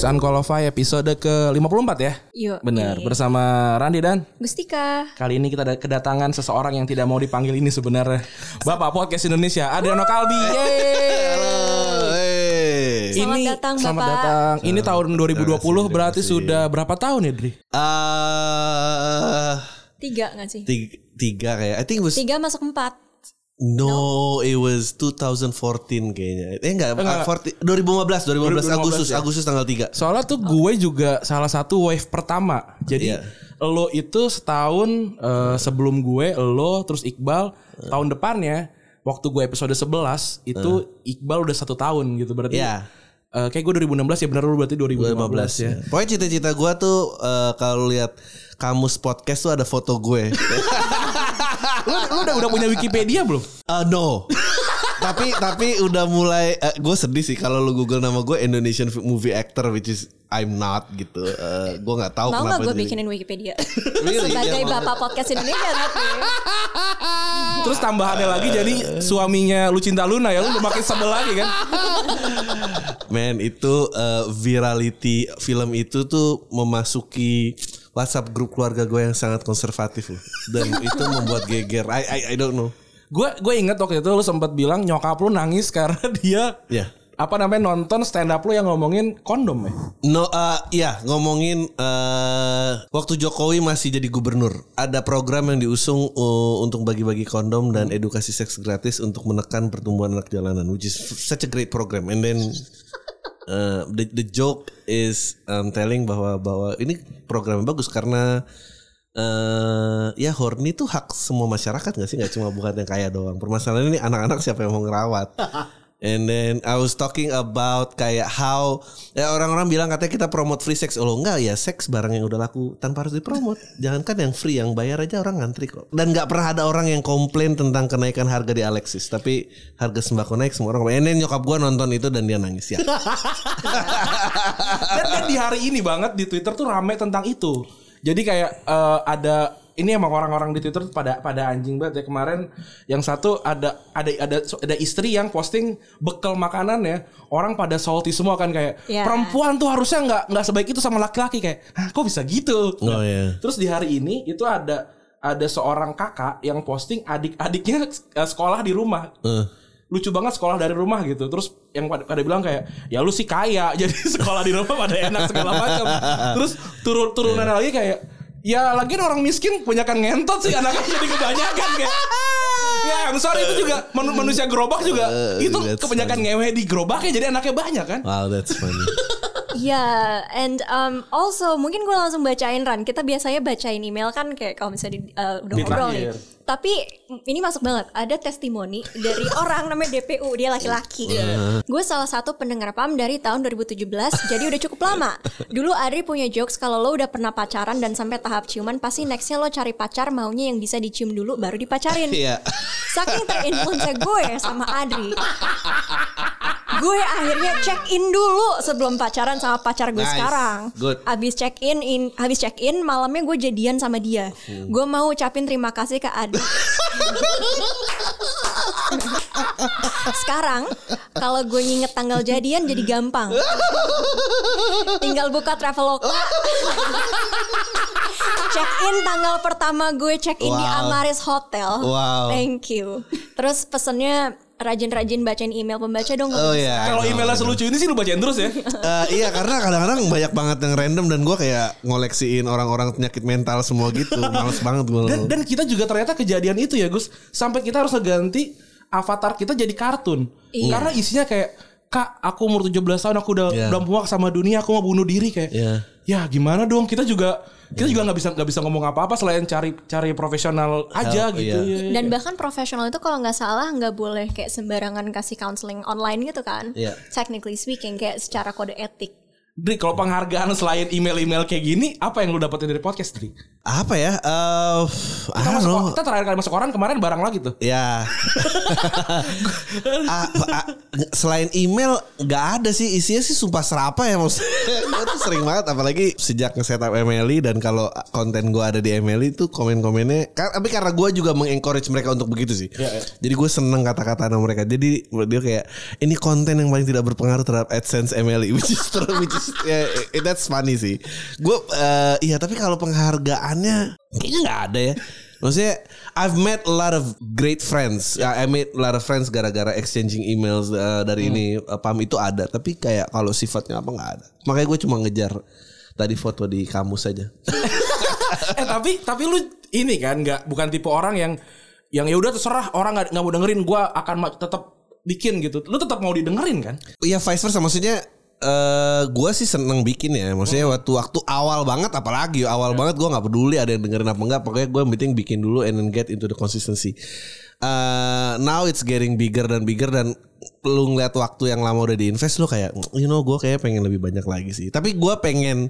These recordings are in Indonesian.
Podcast Unqualified episode ke-54 ya? Yuk. Benar, bersama Randi dan Gustika. kali ini kita ada kedatangan seseorang yang tidak mau dipanggil ini sebenarnya. Bapak Podcast Indonesia, Adriano Kalbi. Yeay. Hey. Selamat ini datang, selamat Bapak. datang. Ini tahun 2020 terima berarti kasih. sudah berapa tahun ya, Dri? Uh, Tiga gak sih? tiga, tiga kayak I think was Tiga masuk empat. No, it was 2014 kayaknya. Eh enggak, Enggak. uh, 40 2015 2015 Agustus 2015 ya. Agustus tanggal 3. Soalnya tuh gue juga salah satu wave pertama. Jadi Iya. lo itu setahun eh, sebelum gue, lo terus Iqbal tahun depannya waktu gue episode 11 itu Iqbal udah satu tahun gitu berarti. Iya. eh, kayak gue 2016 ya benar lu berarti 2015, 2015 ya. ya. Pokoknya cita-cita gue tuh uh, kalau lihat kamus podcast tuh ada foto gue. lu, lu udah udah punya Wikipedia belum? Uh, no. tapi tapi udah mulai gue sedih sih kalau lu Google nama gue Indonesian movie actor which is I'm not gitu. Uh, gue nggak tahu Mau kenapa. gak gue bikinin Wikipedia? Really? Sebagai Iya, bapak podcast Indonesia tapi. Terus tambahannya lagi jadi suaminya Lucinta Luna ya lu udah makin sebel lagi kan? Man itu uh, virality film itu tuh memasuki WhatsApp grup keluarga gue yang sangat konservatif loh. Dan itu membuat geger. I I, I don't know. Gue gue inget waktu itu lu sempat bilang nyokap lu nangis karena dia Ya. apa namanya nonton stand up lu yang ngomongin kondom ya. No, uh, ya ngomongin uh, waktu Jokowi masih jadi gubernur, ada program yang diusung uh, untuk bagi-bagi kondom dan edukasi seks gratis untuk menekan pertumbuhan anak jalanan, which is such a great program. And then uh, the the joke is um, telling bahwa bahwa ini program yang bagus karena eh ya horny tuh hak semua masyarakat gak sih nggak cuma bukan yang kaya doang. Permasalahan ini anak-anak siapa yang mau ngerawat. And then I was talking about kayak how ya orang-orang bilang katanya kita promote free sex. Oh enggak ya seks barang yang udah laku tanpa harus dipromot. Jangankan yang free yang bayar aja orang ngantri kok. Dan nggak pernah ada orang yang komplain tentang kenaikan harga di Alexis. Tapi harga sembako naik semua orang. And then nyokap gua nonton itu dan dia nangis ya. dan, dan di hari ini banget di Twitter tuh rame tentang itu. Jadi kayak eh, ada ini emang orang-orang di Twitter pada pada anjing banget ya kemarin yang satu ada ada ada ada istri yang posting bekal makanan ya orang pada salty semua kan kayak Ya. perempuan tuh harusnya nggak nggak sebaik itu sama laki-laki kayak Hah, kok bisa gitu Oh, iya. terus di hari ini itu ada ada seorang kakak yang posting adik-adiknya eh, sekolah di rumah Eh. lucu banget sekolah dari rumah gitu terus yang pada, pada bilang kayak ya lu sih kaya jadi sekolah di rumah pada enak segala macam terus turun turunan Iya. lagi kayak ya lagian orang miskin kebanyakan ngentot sih anaknya jadi kebanyakan kayak ya I'm sorry itu juga manu- manusia gerobak juga Uh, itu kebanyakan ngewe di gerobaknya jadi anaknya banyak kan Wow, that's funny. Ya, and um, also mungkin gue langsung bacain Ran. Kita biasanya bacain email kan kayak kalau misalnya di, uh, udah Di ngobrol terakhir. nih. Tapi ini masuk banget. Ada testimoni dari orang namanya DPU, dia laki-laki. Gue salah satu pendengar PAM dari tahun 2017, jadi udah cukup lama. Dulu Adri punya jokes kalau lo udah pernah pacaran dan sampai tahap ciuman, pasti nextnya lo cari pacar maunya yang bisa dicium dulu baru dipacarin. Iya. Saking terinfluence gue sama Adri. gue akhirnya check in dulu sebelum pacaran sama pacar gue Nice. sekarang. Good. Habis check in, in habis check in malamnya gue jadian sama dia. Hmm. Gue mau ucapin terima kasih ke Adri. Sekarang kalau gue nginget tanggal jadian jadi gampang. Tinggal buka Traveloka. check in tanggal pertama gue check in di Wow. Amaris Hotel. Wow. Thank you. Terus pesennya rajin-rajin bacain email pembaca dong. Oh ya. kalau emailnya selucu ini sih lu bacain terus ya Eh, iya karena kadang-kadang banyak banget yang random dan gue kayak ngoleksiin orang-orang penyakit mental semua gitu. Males banget gue. dan dan kita juga ternyata kejadian itu ya Gus sampai kita harus ngeganti avatar kita jadi kartun Iya. karena isinya kayak kak aku umur 17 tahun aku udah Iya. udah muak sama dunia aku mau bunuh diri kayak Iya. ya gimana dong kita juga kita juga nggak bisa nggak bisa ngomong apa-apa selain cari cari profesional aja Help, gitu iya. ya. Dan bahkan profesional itu kalau nggak salah nggak boleh kayak sembarangan kasih counseling online gitu kan. Iya. Technically speaking kayak secara kode etik. Dri, kalau penghargaan selain email-email kayak gini, apa yang lu dapetin dari podcast, Dri? Apa ya? Eh, I Kita, masuk, know. kita terakhir kali masuk orang kemarin bareng lagi tuh. Ya. Ah, selain email nggak ada sih isinya sih sumpah serapa ya maksudnya. gue tuh sering banget apalagi sejak nge-setup Emily dan kalau konten gue ada di Emily tuh komen-komennya kan tapi karena gue juga mengencourage mereka untuk begitu sih. Iya, iya. Jadi gue seneng kata-kata mereka. Jadi dia kayak ini konten yang paling tidak berpengaruh terhadap AdSense Emily which is true which is ya, eh, that's funny sih. Gue eh, iya tapi kalau penghargaannya kayaknya nggak ada ya. Maksudnya I've met a lot of great friends. Ya, I made a lot of friends gara-gara exchanging emails uh, dari ini uh, pam itu ada. Tapi kayak kalau sifatnya apa nggak ada. Makanya gue cuma ngejar tadi foto di kamus saja. eh tapi tapi lu ini kan nggak bukan tipe orang yang yang ya udah terserah orang nggak mau dengerin gua akan tetap bikin gitu. Lu tetap mau didengerin kan? Iya vice versa maksudnya eh gue sih seneng bikin ya. Maksudnya waktu waktu awal banget apalagi awal banget gue nggak peduli ada yang dengerin apa enggak pokoknya gue penting bikin dulu and then get into the consistency. Eh, now it's getting bigger dan bigger dan lu ngeliat waktu yang lama udah diinvest lu kayak you know gue kayak pengen lebih banyak lagi sih. Tapi gue pengen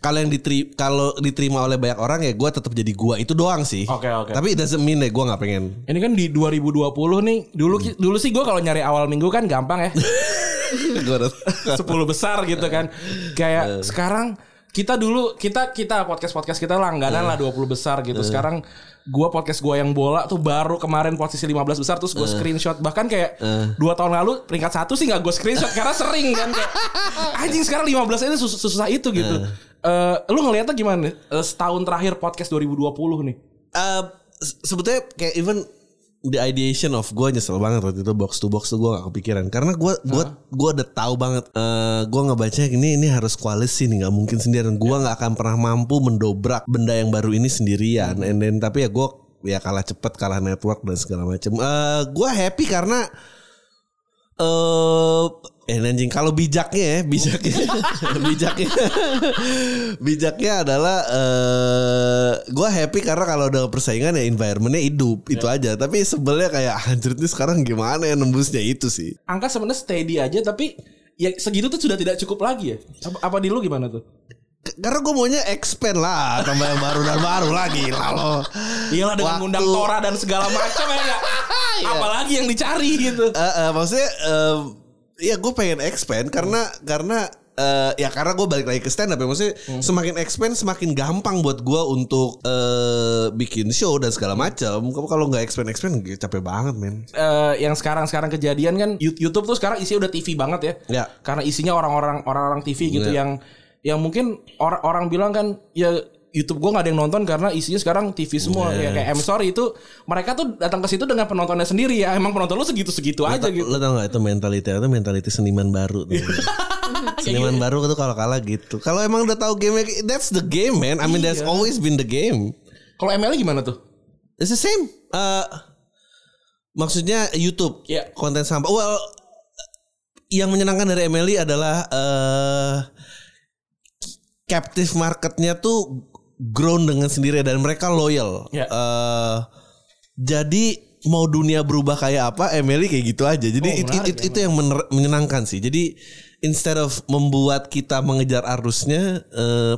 kalau yang diteri kalau diterima oleh banyak orang ya gue tetap jadi gue itu doang sih. Oke, oke. tapi it doesn't mean deh gue nggak pengen. Ini kan di 2020 nih. Dulu ki- dulu sih gua kalau nyari awal minggu kan gampang ya. 10 besar gitu kan. Kayak sekarang kita dulu kita kita podcast podcast kita langganan lah 20 besar gitu. Sekarang gua podcast gua yang bola tuh baru kemarin posisi 15 besar terus gua screenshot bahkan kayak dua tahun lalu peringkat satu sih nggak gua screenshot karena sering kan kayak anjing sekarang 15 ini sus- susah itu gitu. Eh, lu ngeliatnya gimana? Eh, setahun terakhir podcast 2020 nih. Eh, se- sebetulnya kayak even the ideation of gue nyesel banget waktu itu box to box tuh gue gak kepikiran. Karena gue gua gua udah tahu banget eh gue ngebaca ini ini harus koalisi nih nggak mungkin sendirian. Gue nggak akan pernah mampu mendobrak benda yang baru ini sendirian. And then tapi ya gue ya kalah cepet kalah network dan segala macam eh gue happy karena eh eh anjing kalau bijaknya ya bijaknya. Bijaknya. Bijaknya adalah eh gue happy karena kalau udah persaingan ya environmentnya hidup. Itu aja. Tapi sebelnya kayak anjir ini sekarang gimana ya nembusnya? Itu sih. Angka sebenarnya steady aja tapi ya segitu tuh sudah tidak cukup lagi ya. Apa, apa di lu gimana tuh? Karena gue maunya expand lah tambah yang baru dan baru lagi lalu Iyalah dengan Waktu- ngundang Tora dan segala macam ya nggak? Apalagi yang dicari gitu. Eh, eh, maksudnya eh, ya gue pengen expand karena karena eh, ya karena gue balik lagi ke stand up ya maksudnya semakin expand semakin gampang buat gue untuk eh, bikin show dan segala macam kamu kalau nggak expand expand capek banget men Eh, yang sekarang-sekarang kejadian kan YouTube tuh sekarang isinya udah TV banget ya. Ya. Karena isinya orang-orang orang-orang TV gitu Ya. yang yang mungkin orang orang bilang kan ya YouTube gue nggak ada yang nonton karena isinya sekarang TV semua ya kayak I'm sorry itu mereka tuh datang ke situ dengan penontonnya sendiri ya emang penonton lu segitu segitu aja gitu Lo tau gak itu mentality itu mentality seniman baru tuh. seniman baru tuh kalau kalah gitu. Kalau emang udah tahu game that's the game man. I mean that's Iya. always been the game. kalau ML gimana tuh It's the same. Uh, maksudnya YouTube Iya. konten sampah. Well, yang menyenangkan dari Emily adalah uh, captive marketnya tuh grown dengan sendiri dan mereka loyal. Iya. Uh, jadi mau dunia berubah kayak apa, Emily kayak gitu aja. Jadi Oh, it- menarik it- itu yang mener- menyenangkan sih. Jadi instead of membuat kita mengejar arusnya, uh,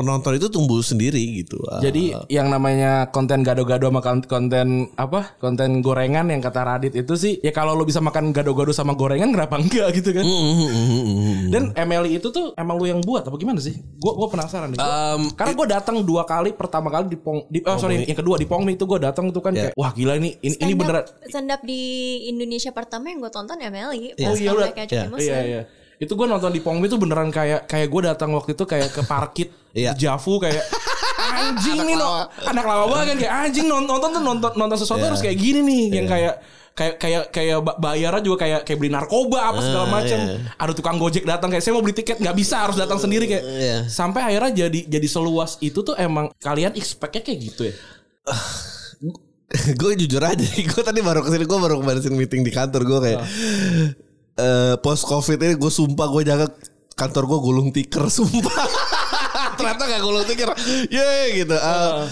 penonton itu tumbuh sendiri gitu. Uh, Jadi yang namanya konten gado-gado sama kon- konten apa? Konten gorengan yang kata Radit itu sih ya kalau lo bisa makan gado-gado sama gorengan kenapa enggak gitu kan? Mm-hmm. Dan MLI itu tuh emang lu yang buat apa gimana sih? Gua gua penasaran nih. Um, karena gue datang dua kali, pertama kali di Pong, di, oh, sorry, yang kedua di Pongmi itu gue datang itu kan Ya. kayak wah gila ini ini, ini beneran. stand up di Indonesia pertama yang gue tonton Emily Oh pas iya, Cuci iya. Iya iya. Itu gue nonton di Pongmi itu beneran kayak kayak gue datang waktu itu kayak ke parkit Iya. di Javu kayak anjing nih no, anak lama banget kan kayak anjing nonton nonton tuh nonton nonton sesuatu Iya. harus kayak gini nih yang kayak kayak kayak kayak ba- bayarnya juga kayak kayak beli narkoba apa segala Ah, macam. iya. Ada tukang gojek datang kayak saya mau beli tiket nggak bisa harus datang sendiri kayak. Iya. Sampai akhirnya jadi jadi seluas itu tuh emang kalian expectnya kayak gitu ya. gue jujur aja gue tadi baru ke sini gue baru kemarin meeting di kantor gue kayak eh post covid ini gue sumpah gue jaga kantor gue gulung tikar sumpah. Ternyata gak gulung tikar. Ye gitu. Uh,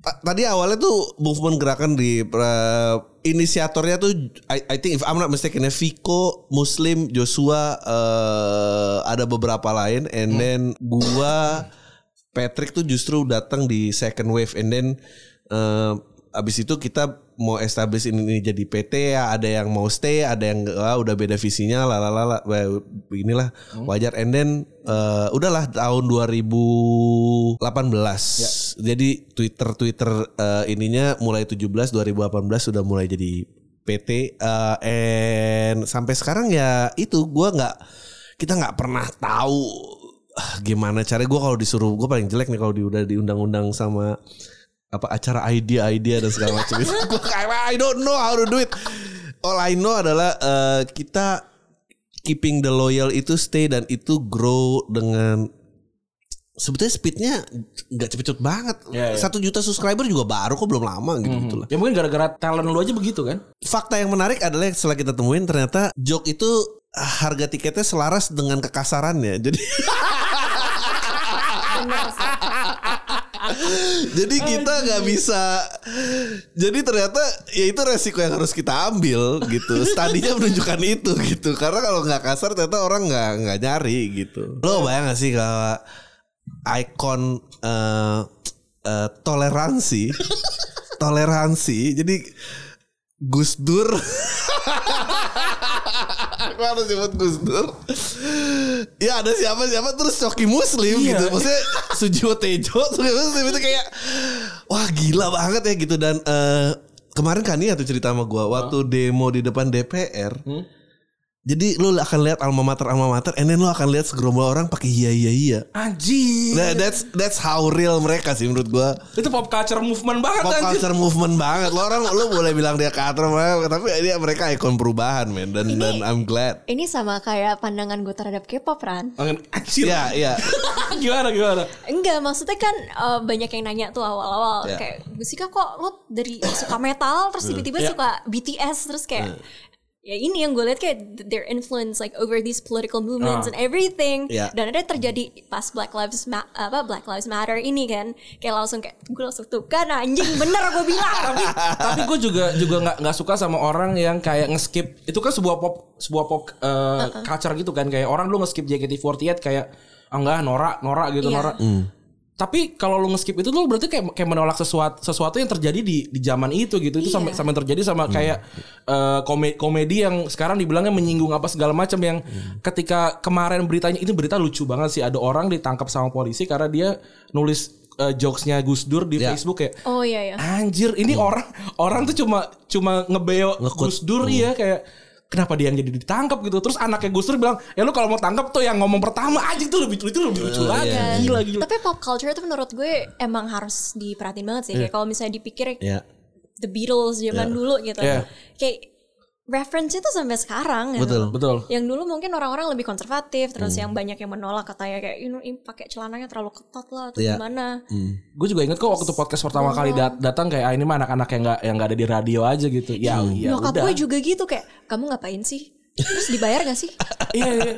ta- Tadi awalnya tuh movement gerakan di uh, inisiatornya tuh I, I think if I'm not mistaken ya Viko, Muslim, Joshua uh, ada beberapa lain. And then gua Patrick tuh justru datang di second wave. And then uh, abis itu kita mau establish ini, ini jadi PT ya ada yang mau stay ada yang ah, udah beda visinya lah lah lah lah. Wah, beginilah wajar. And then uh, udahlah tahun 2018 jadi Twitter Twitter uh, ininya mulai 17 2018 sudah mulai jadi PT uh, and sampai sekarang ya itu gua nggak kita nggak pernah tahu ah, gimana cara. Gue kalau disuruh gue paling jelek nih kalau di, udah diundang-undang sama apa acara idea-idea dan segala macam itu. I don't know how to do it. All I know adalah eh, kita keeping the loyal itu stay dan itu grow dengan sebetulnya speednya nggak cepet-cepet banget. Ya, ya. satu juta subscriber juga baru kok belum lama gitu gitu lah Ya mungkin gara-gara talent lu aja begitu kan? fakta yang menarik adalah setelah kita temuin ternyata joke itu ah, harga tiketnya selaras dengan kekasarannya. Jadi Jadi kita nggak bisa. Jadi ternyata ya itu resiko yang harus kita ambil gitu. Studinya menunjukkan itu gitu. Karena kalau nggak kasar ternyata orang nggak nggak nyari gitu. Lo bayang gak sih kalau ikon eh, eh, toleransi, toleransi. Jadi Gus Dur. Gue harus nyebut Gus Dur? Ya ada siapa-siapa Terus Coki Muslim Iya. gitu. Maksudnya Sujiwo Tejo Coki Muslim itu kayak Wah gila banget ya gitu. Dan eh, Kemarin kan ya tuh cerita sama gue Waktu demo di depan DPR Jadi lu akan lihat alma mater alma mater, and then lu akan lihat segerombol orang pakai iya iya iya. Anjing. Nah, that's that's how real mereka sih menurut gua. Itu pop culture movement banget Pop anjing. culture movement banget. Lo orang lu boleh bilang dia katro tapi dia mereka ikon perubahan, men. Dan Ini- dan I'm glad. Ini sama kayak pandangan gue terhadap K-pop, Ran. Anjir. Iya, iya. gimana gimana? Enggak, maksudnya kan eh, banyak yang nanya tuh awal-awal Ya. kayak Gusika kok lo dari suka metal terus tiba-tiba Ya. suka BTS terus kayak ya ini yang gue lihat kayak their influence like over these political movements Ah. and everything. Ya. dan ada terjadi pas Black Lives Ma- apa Black Lives Matter ini kan. Kayak langsung kayak gue langsung tuh kan anjing bener gue bilang. Tapi tapi gue juga juga nggak nggak suka sama orang yang kayak ngeskip. Itu kan sebuah pop sebuah pop uh, culture gitu kan. Kayak orang lu ngeskip JKT48 kayak ah enggak norak norak gitu Iya. norak tapi kalau lu ngeskip itu lu berarti kayak kayak menolak sesuatu sesuatu yang terjadi di di zaman itu gitu. Itu sampai Iya. sampai terjadi sama kayak eh, komedi komedi yang sekarang dibilangnya menyinggung apa segala macam yang ketika kemarin beritanya ini berita lucu banget sih. Ada orang ditangkap sama polisi karena dia nulis eh, jokesnya Gus Dur di Ya. Facebook kayak oh iya ya Anjir, ini orang orang tuh cuma cuma ngebeo Ngekut. Gus Dur ya kayak kenapa dia yang jadi ditangkap gitu. Terus anaknya Gus Dur bilang, "Ya lu kalau mau tangkap tuh yang ngomong pertama aja itu lebih itu lebih lucu lagi." Kan. Gila gila. tapi pop culture itu menurut gue emang harus diperhatiin banget sih kayak kalau misalnya dipikir Ya. The Beatles zaman dulu gitu Iya. kayak reference itu sampai sekarang gitu. Betul. Betul. yang dulu mungkin orang-orang lebih konservatif terus Hmm. yang banyak yang menolak katanya kayak you know, ini pakai celananya terlalu ketat lah atau Iya. gimana Gue juga inget kok waktu podcast pertama kali dat- datang kayak ah, ini mah anak-anak yang nggak yang nggak ada di radio aja gitu. Ya, ya nyokap udah. gue juga gitu kayak kamu ngapain sih terus dibayar gak sih Iya iya.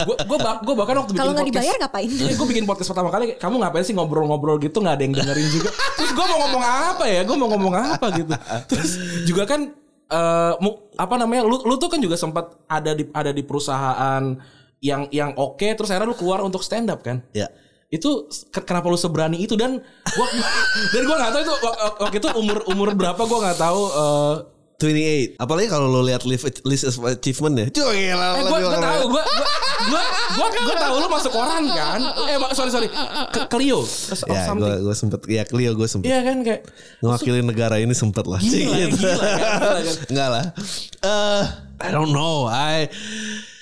Gue gue gue bahkan waktu bikin kalau nggak dibayar ngapain gue bikin podcast pertama kali kamu ngapain sih ngobrol-ngobrol gitu nggak ada yang dengerin juga terus gue mau ngomong apa ya gue mau ngomong apa gitu terus juga kan eh, mu- apa namanya lu lu tuh kan juga sempat ada di ada di perusahaan yang yang oke terus akhirnya lu keluar untuk stand up kan Ya. itu ke- kenapa lu seberani itu dan gua dan gue nggak tahu itu wak- wak- waktu itu umur umur berapa gue nggak tahu eh, 28. Apalagi kalau lo lihat list, of achievement ya. Cuy, gila. Eh gue gue tahu gue gue gue gue tahu lu masuk koran kan eh sorry sorry ke Clio Ya, gue gue sempet ya Clio gue sempet Iya kan kayak ngewakilin negara ini sempet lah. Gila, Gitu. gila, kan, gila, kan. Enggak lah. Eh, I don't know. I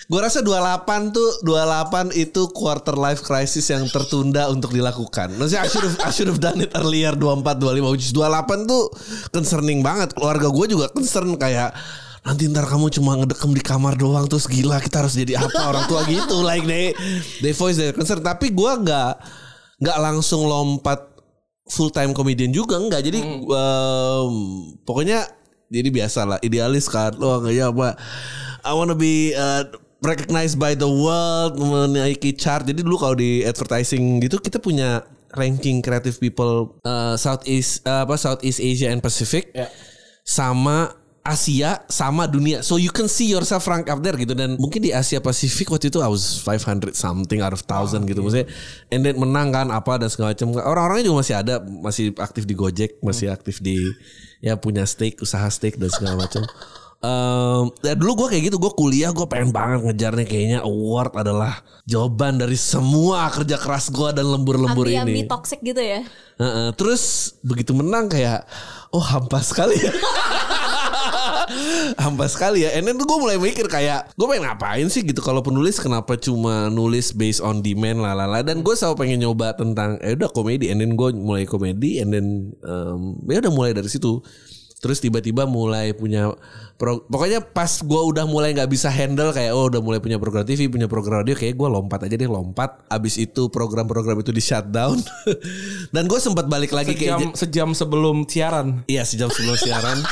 Gue rasa 28 tuh 28 itu quarter life crisis yang tertunda untuk dilakukan. Maksudnya I should have, I should have done it earlier 24 25 which is 28 tuh concerning banget. Keluarga gue juga concern kayak nanti ntar kamu cuma ngedekem di kamar doang terus gila kita harus jadi apa? Orang tua gitu like they they voice their concern. Tapi gue nggak nggak langsung lompat full time comedian juga enggak jadi em, pokoknya jadi biasa lah idealis kan. Lo nggak ya apa I wanna be uh, recognized by the world, menaiki chart. Jadi dulu kalau di advertising gitu kita punya ranking creative people uh, Southeast uh, apa Southeast Asia and Pacific Ya. sama Asia sama dunia. So you can see yourself rank up there gitu dan mungkin di Asia Pasifik waktu itu I was 500 something out of thousand gitu maksudnya and then menang kan apa dan segala macam. Orang-orangnya juga masih ada, masih aktif di Gojek, masih aktif di ya punya stake, usaha stake dan segala macam. Um, ya dulu gue kayak gitu gue kuliah gue pengen banget ngejarnya kayaknya award adalah jawaban dari semua kerja keras gue dan lembur-lembur ini. toxic gitu ya. Heeh, terus begitu menang kayak oh hampa sekali ya. hampa sekali ya. And then tuh gue mulai mikir kayak gue pengen ngapain sih gitu kalau penulis kenapa cuma nulis based on demand lah lah. Dan gue selalu pengen nyoba tentang eh udah komedi. And then gue mulai komedi. And then um, ya udah mulai dari situ. Terus tiba-tiba mulai punya pro, pokoknya pas gue udah mulai nggak bisa handle kayak oh udah mulai punya program TV punya program radio kayak gue lompat aja deh lompat abis itu program-program itu di shutdown dan gue sempat balik lagi Sejam, kayak sejam sebelum siaran. Iya sejam sebelum siaran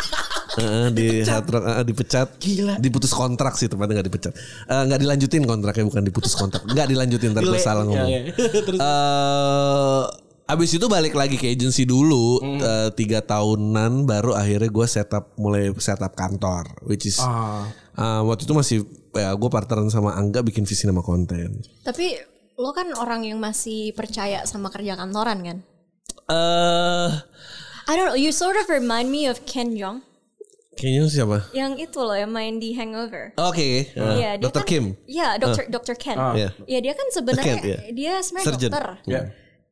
Heeh, di Hard Rock, heeh, dipecat Gila. diputus kontrak sih tepatnya nggak dipecat Eh, nggak dilanjutin kontraknya bukan diputus kontrak nggak dilanjutin ntar gue Delay. salah ngomong Ya, ya. Terus? Eh, abis itu balik lagi ke agency dulu Hmm. eh, tiga tahunan baru akhirnya gue setup mulai setup kantor which is Ah. eh, waktu itu masih ya gue partneran sama Angga bikin visi nama konten Tapi lo kan orang yang masih percaya sama kerja kantoran kan? eh I don't know, you sort of remind me of Ken Jeong. kayaknya siapa Yang itu loh yang main di Hangover. oke eh, Iya, dia Dr. kan- Kim Iya, Dr. Dr. Ken. Iya. Iya, dia kan sebenarnya Ken, iya. dia sebenarnya dokter. Ya.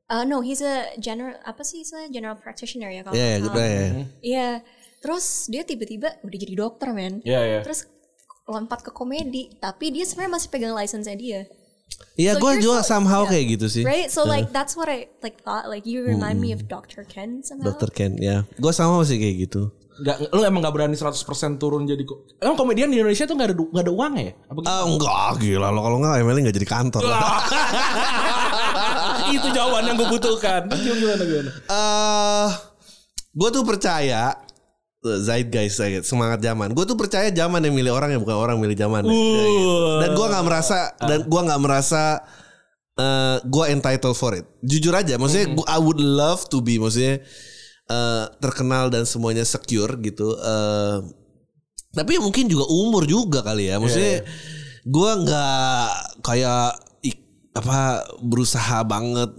Uh, no, he's a general apa sih istilahnya general practitioner ya kalau Iya, nggak gitu salah. ya. Iya. Terus dia tiba-tiba udah jadi dokter, men. Iya, iya. Terus lompat ke komedi, tapi dia sebenarnya masih pegang license-nya dia. Iya, So gue juga so- somehow yeah. kayak gitu sih. Right? So like that's what I like thought like you remind me of Dr. Ken somehow. Dokter Ken, ya. Gue sama sih kayak gitu. Gak, lu emang gak berani 100% turun jadi ko- Emang komedian di Indonesia tuh gak ada gak ada uang ya? Apa gitu? Ah enggak, gila lo kalau enggak Emily enggak jadi kantor. Itu jawaban yang gue butuhkan. Gimana gimana gimana? Eh, gue tuh percaya eh, Zeitgeist saya semangat zaman. Gue tuh percaya zaman yang milih orang ya bukan orang milih zaman. Dan gue nggak merasa dan gue nggak merasa eh gue entitled for it. Jujur aja, maksudnya gua, I would love to be, maksudnya eh, terkenal dan semuanya secure gitu. Eh, tapi mungkin juga umur juga kali ya, maksudnya gue nggak kayak apa berusaha banget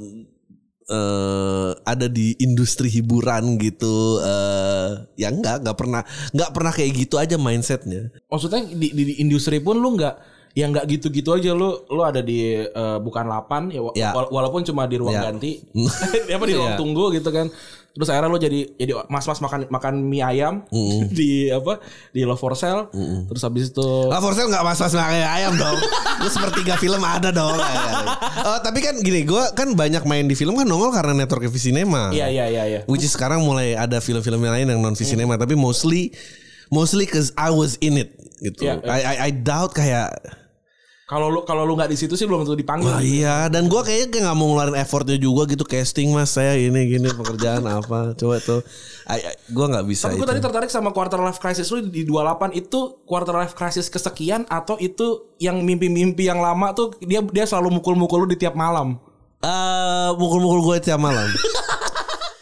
eh ada di industri hiburan gitu eh ya enggak enggak pernah enggak pernah kayak gitu aja mindsetnya Maksudnya di, di, di industri pun lu gak ya nggak gitu-gitu aja lu lu ada di eh, bukan lapan ya, Ya. wala- walaupun cuma di ruang Ya. ganti apa di ruang Ya. tunggu gitu kan terus akhirnya lu jadi jadi mas-mas makan makan mie ayam di apa di love for sale. Terus habis itu lah for sale nggak mas-mas makan ayam dong. Lu sepertiga film ada dong. Oh tapi kan gini gue kan banyak main di film kan nongol karena network Visinema iya iya iya iya. Which is sekarang mulai ada film-film yang lain yang non Visinema tapi mostly mostly cause I was in it gitu. Iya, I, I I doubt kayak kalau lu kalau lu nggak di situ sih belum tentu dipanggil. Wah iya. Dan gua kayaknya kayak nggak mau ngeluarin effortnya juga gitu. Casting mas saya ini gini pekerjaan apa. Coba tuh. I, I- gua nggak bisa Tapi itu gue tadi tertarik sama quarter life crisis lu di 28 itu quarter life crisis kesekian atau itu yang mimpi-mimpi yang lama tuh dia dia selalu mukul-mukul lu di tiap malam. Eh, mukul-mukul gue tiap malam.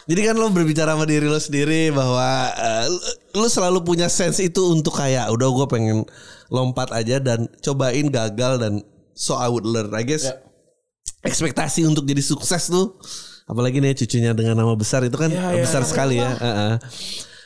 Jadi kan lo berbicara sama diri lo sendiri bahwa eh, lo- lo selalu punya sense itu untuk kayak udah gue pengen lompat aja dan cobain gagal dan so I would learn I guess Ya. ekspektasi untuk jadi sukses tuh apalagi nih cucunya dengan nama besar itu kan Ya, ya, besar ya, sekali ya Heeh.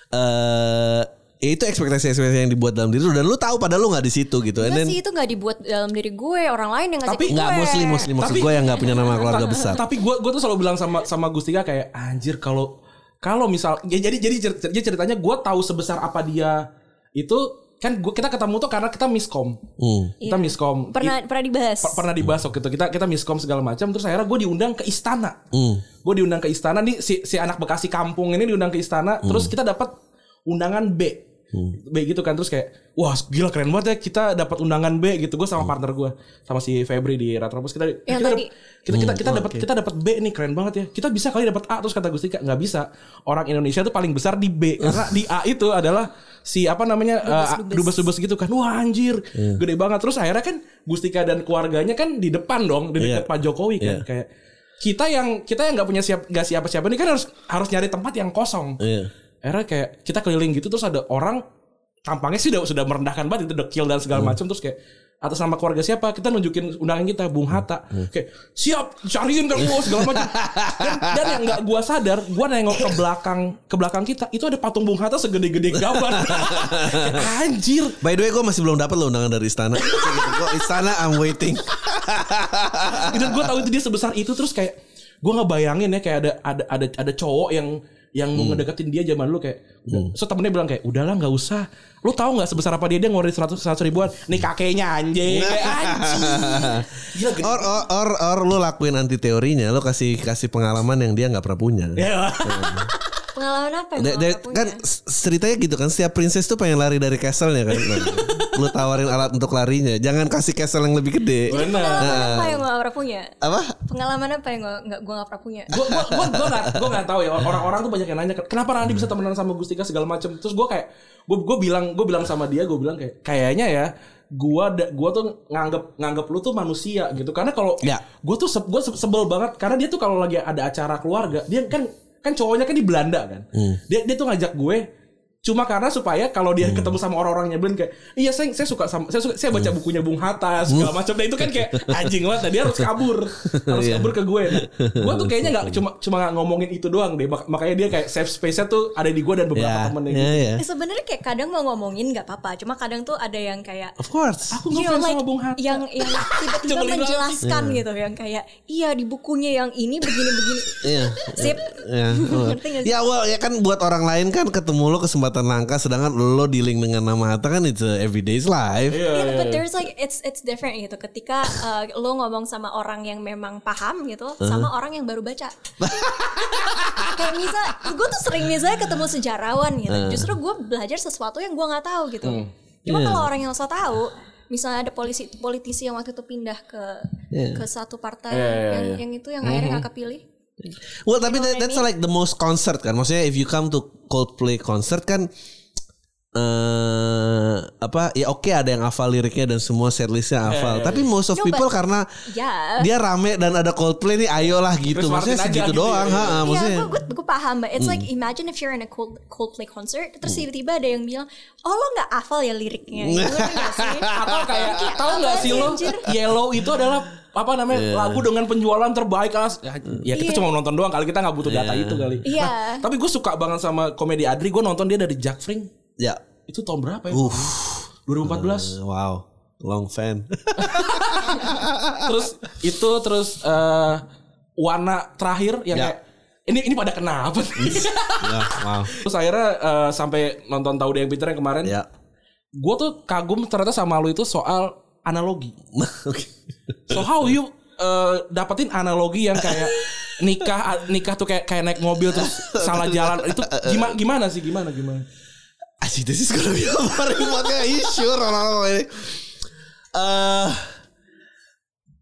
Eh, ya itu ekspektasi-ekspektasi yang dibuat dalam diri lu dan lu tahu padahal lu nggak di situ gitu and Enggak then sih itu nggak dibuat dalam diri gue, orang lain yang ngasih Tapi ke gue. nggak mostly mostly maksud Tapi- gue yang nggak punya nama keluarga besar Tapi gue gue tuh selalu bilang sama sama Gustika kayak anjir kalau kalau misal ya, jadi jadi ceritanya gue tahu sebesar apa dia itu kan gua, kita ketemu tuh karena kita miskom. Hmm. Kita miskom. Pernah pernah dibahas. Per- pernah dibahas waktu itu. Kita kita miskom segala macam. Terus akhirnya gue diundang ke istana. Hmm. gue diundang ke istana. Nih si si anak bekasi kampung ini diundang ke istana. Terus kita dapat undangan B. B gitu kan. Terus kayak wah gila keren banget ya kita dapat undangan B gitu. Gue sama partner gue sama si Febri di Retropus kita Yang kita tadi. kita kita kita dapat kita dapat B nih. Keren banget ya. Kita bisa kali dapat A. Terus kata Gustika nggak bisa. Orang Indonesia tuh paling besar di B. Karena di A itu adalah si apa namanya uh, dubes-dubes gitu kan. Wah anjir, gede banget. Terus akhirnya kan Gustika dan keluarganya kan di depan dong, di dekat Iya. Pak Jokowi kan Iya. kayak kita yang kita yang nggak punya siap nggak siapa-siapa ini kan harus harus nyari tempat yang kosong. Iya. Akhirnya kayak kita keliling gitu terus ada orang tampangnya sih udah sudah merendahkan banget itu dekil dan segala macam terus kayak atas nama keluarga siapa kita nunjukin undangan kita Bung Hatta. Kayak siap cariin kan gua segala macam. Dan, dan yang nggak gua sadar gua nengok ke belakang ke belakang kita itu ada patung Bung Hatta segede-gede gaban Kayak, anjir. By the way gue masih belum dapat loh undangan dari istana. Gue istana I'm waiting. dan gue tahu itu dia sebesar itu terus kayak gue ngebayangin ya kayak ada ada ada ada cowok yang yang mau ngedeketin dia zaman lu kayak so temennya bilang kayak udahlah nggak usah. Lu tahu nggak sebesar apa dia? Dia ngeluarin seratus seratus ribuan. Nih kakeknya anjing. Anjing. Gila, gede. Or, or or or lu lakuin anti teorinya, lu kasih kasih pengalaman yang dia nggak pernah punya. Pengalaman apa yang Da- da- nggak punya? kan ceritanya gitu kan setiap princess tuh pengen lari dari castle-nya kan. Nah, lu tawarin alat untuk larinya, jangan kasih castle yang lebih gede. benar Pengalaman apa yang gue gak pernah punya? Apa? Pengalaman apa yang gue gak, gua gak pernah punya? gue gue gue gue nggak gue nggak tahu ya orang-orang tuh banyak yang nanya kenapa Randy bisa temenan sama Gustika segala macam terus gue kayak gue gue bilang gue bilang sama dia gue bilang kayak kayaknya ya gua da, gua tuh nganggep nganggep lu tuh manusia gitu karena kalau Ya. gue tuh se, gue sebel banget karena dia tuh kalau lagi ada acara keluarga dia kan kan cowoknya kan di Belanda kan. Dia dia tuh ngajak gue cuma karena supaya kalau dia ketemu sama orang-orang nyebelin kayak iya saya saya suka sama saya suka saya baca bukunya Bung Hatta segala macam nah itu kan kayak anjing banget nah, dia harus kabur harus Iya. kabur ke gue nah, gue tuh kayaknya nggak cuma cuma nggak ngomongin itu doang deh Mak- makanya dia kayak safe space-nya tuh ada di gue dan beberapa Ya, temennya ya, gitu ya. Eh, Sebenarnya kayak kadang mau ngomongin nggak apa-apa, cuma kadang tuh ada yang kayak Of course. aku know, like, sama Bung Hatta yang yang tiba-tiba menjelaskan gitu yang kayak iya di bukunya yang ini begini-begini. Iya. Sip. Ya, nggak sih? ya well ya kan buat orang lain kan ketemu lo kesempatan langka sedangkan lo dealing dengan nama Hatta kan it's a everyday's life. Iya, Yeah, iya, but iya. there's like it's it's different gitu. Ketika uh, lo ngomong sama orang yang memang paham gitu, sama orang yang baru baca. Kayak misal, gue tuh sering misalnya ketemu sejarawan gitu. Justru gue belajar sesuatu yang gue nggak tahu gitu. Cuma kalau orang yang so tahu, misalnya ada polisi politisi yang waktu itu pindah ke ke satu partai Iya, iya, yang iya. yang itu yang akhirnya nggak kepilih. Well tapi that, that's like the most concert kan. Maksudnya if you come to Coldplay concert kan eh apa ya oke ada yang hafal liriknya dan semua setlistnya hafal. Tapi most of No, people but- karena Ya. dia rame dan ada Coldplay nih ayolah gitu. Chris Maksudnya segitu gitu doang. ya, ha, iya. ha, maksudnya. Iya, gue gue paham, but it's like imagine if you're in a Cold, Coldplay concert, terus tiba-tiba ada yang bilang, oh lo nggak hafal ya liriknya, gitu sih? atau kayak tahu nggak sih lo? Yellow itu adalah apa namanya lagu dengan penjualan terbaik kelas ya, ya kita Iya. cuma nonton doang kali kita nggak butuh data itu kali Iya. Nah, tapi gue suka banget sama komedi Adri gue nonton dia dari Jack Fring Ya. itu tahun berapa ya Uff. 2014 Wow. Long fan. terus itu terus eh warna terakhir yang Ya. kayak ini ini pada kenapa nih? ya, wow. terus akhirnya eh, sampai nonton tahu yang pinter yang kemarin Ya. gue tuh kagum ternyata sama lu itu soal analogi. So how you uh, dapetin analogi yang kayak nikah nikah tuh kayak kayak naik mobil terus salah jalan itu gimana gimana sih gimana gimana? Asik this is gonna be a boring podcast. Are you sure? Eh,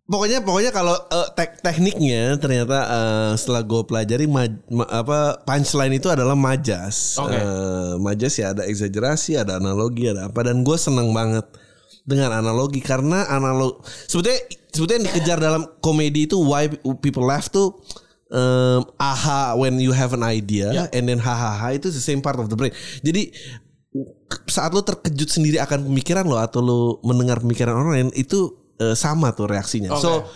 pokoknya pokoknya kalau eh, tek- tekniknya ternyata eh, setelah gue pelajari ma- ma- apa punchline itu adalah majas. Oke. Eh, majas ya ada exaggerasi, ada analogi, ada apa dan gue seneng banget dengan analogi karena analog sebetulnya sebetulnya yang dikejar dalam komedi itu why people laugh tuh um, aha when you have an idea and then hahaha itu the same part of the brain. Jadi saat lo terkejut sendiri akan pemikiran lo atau lo mendengar pemikiran orang lain itu eh, sama tuh reaksinya. So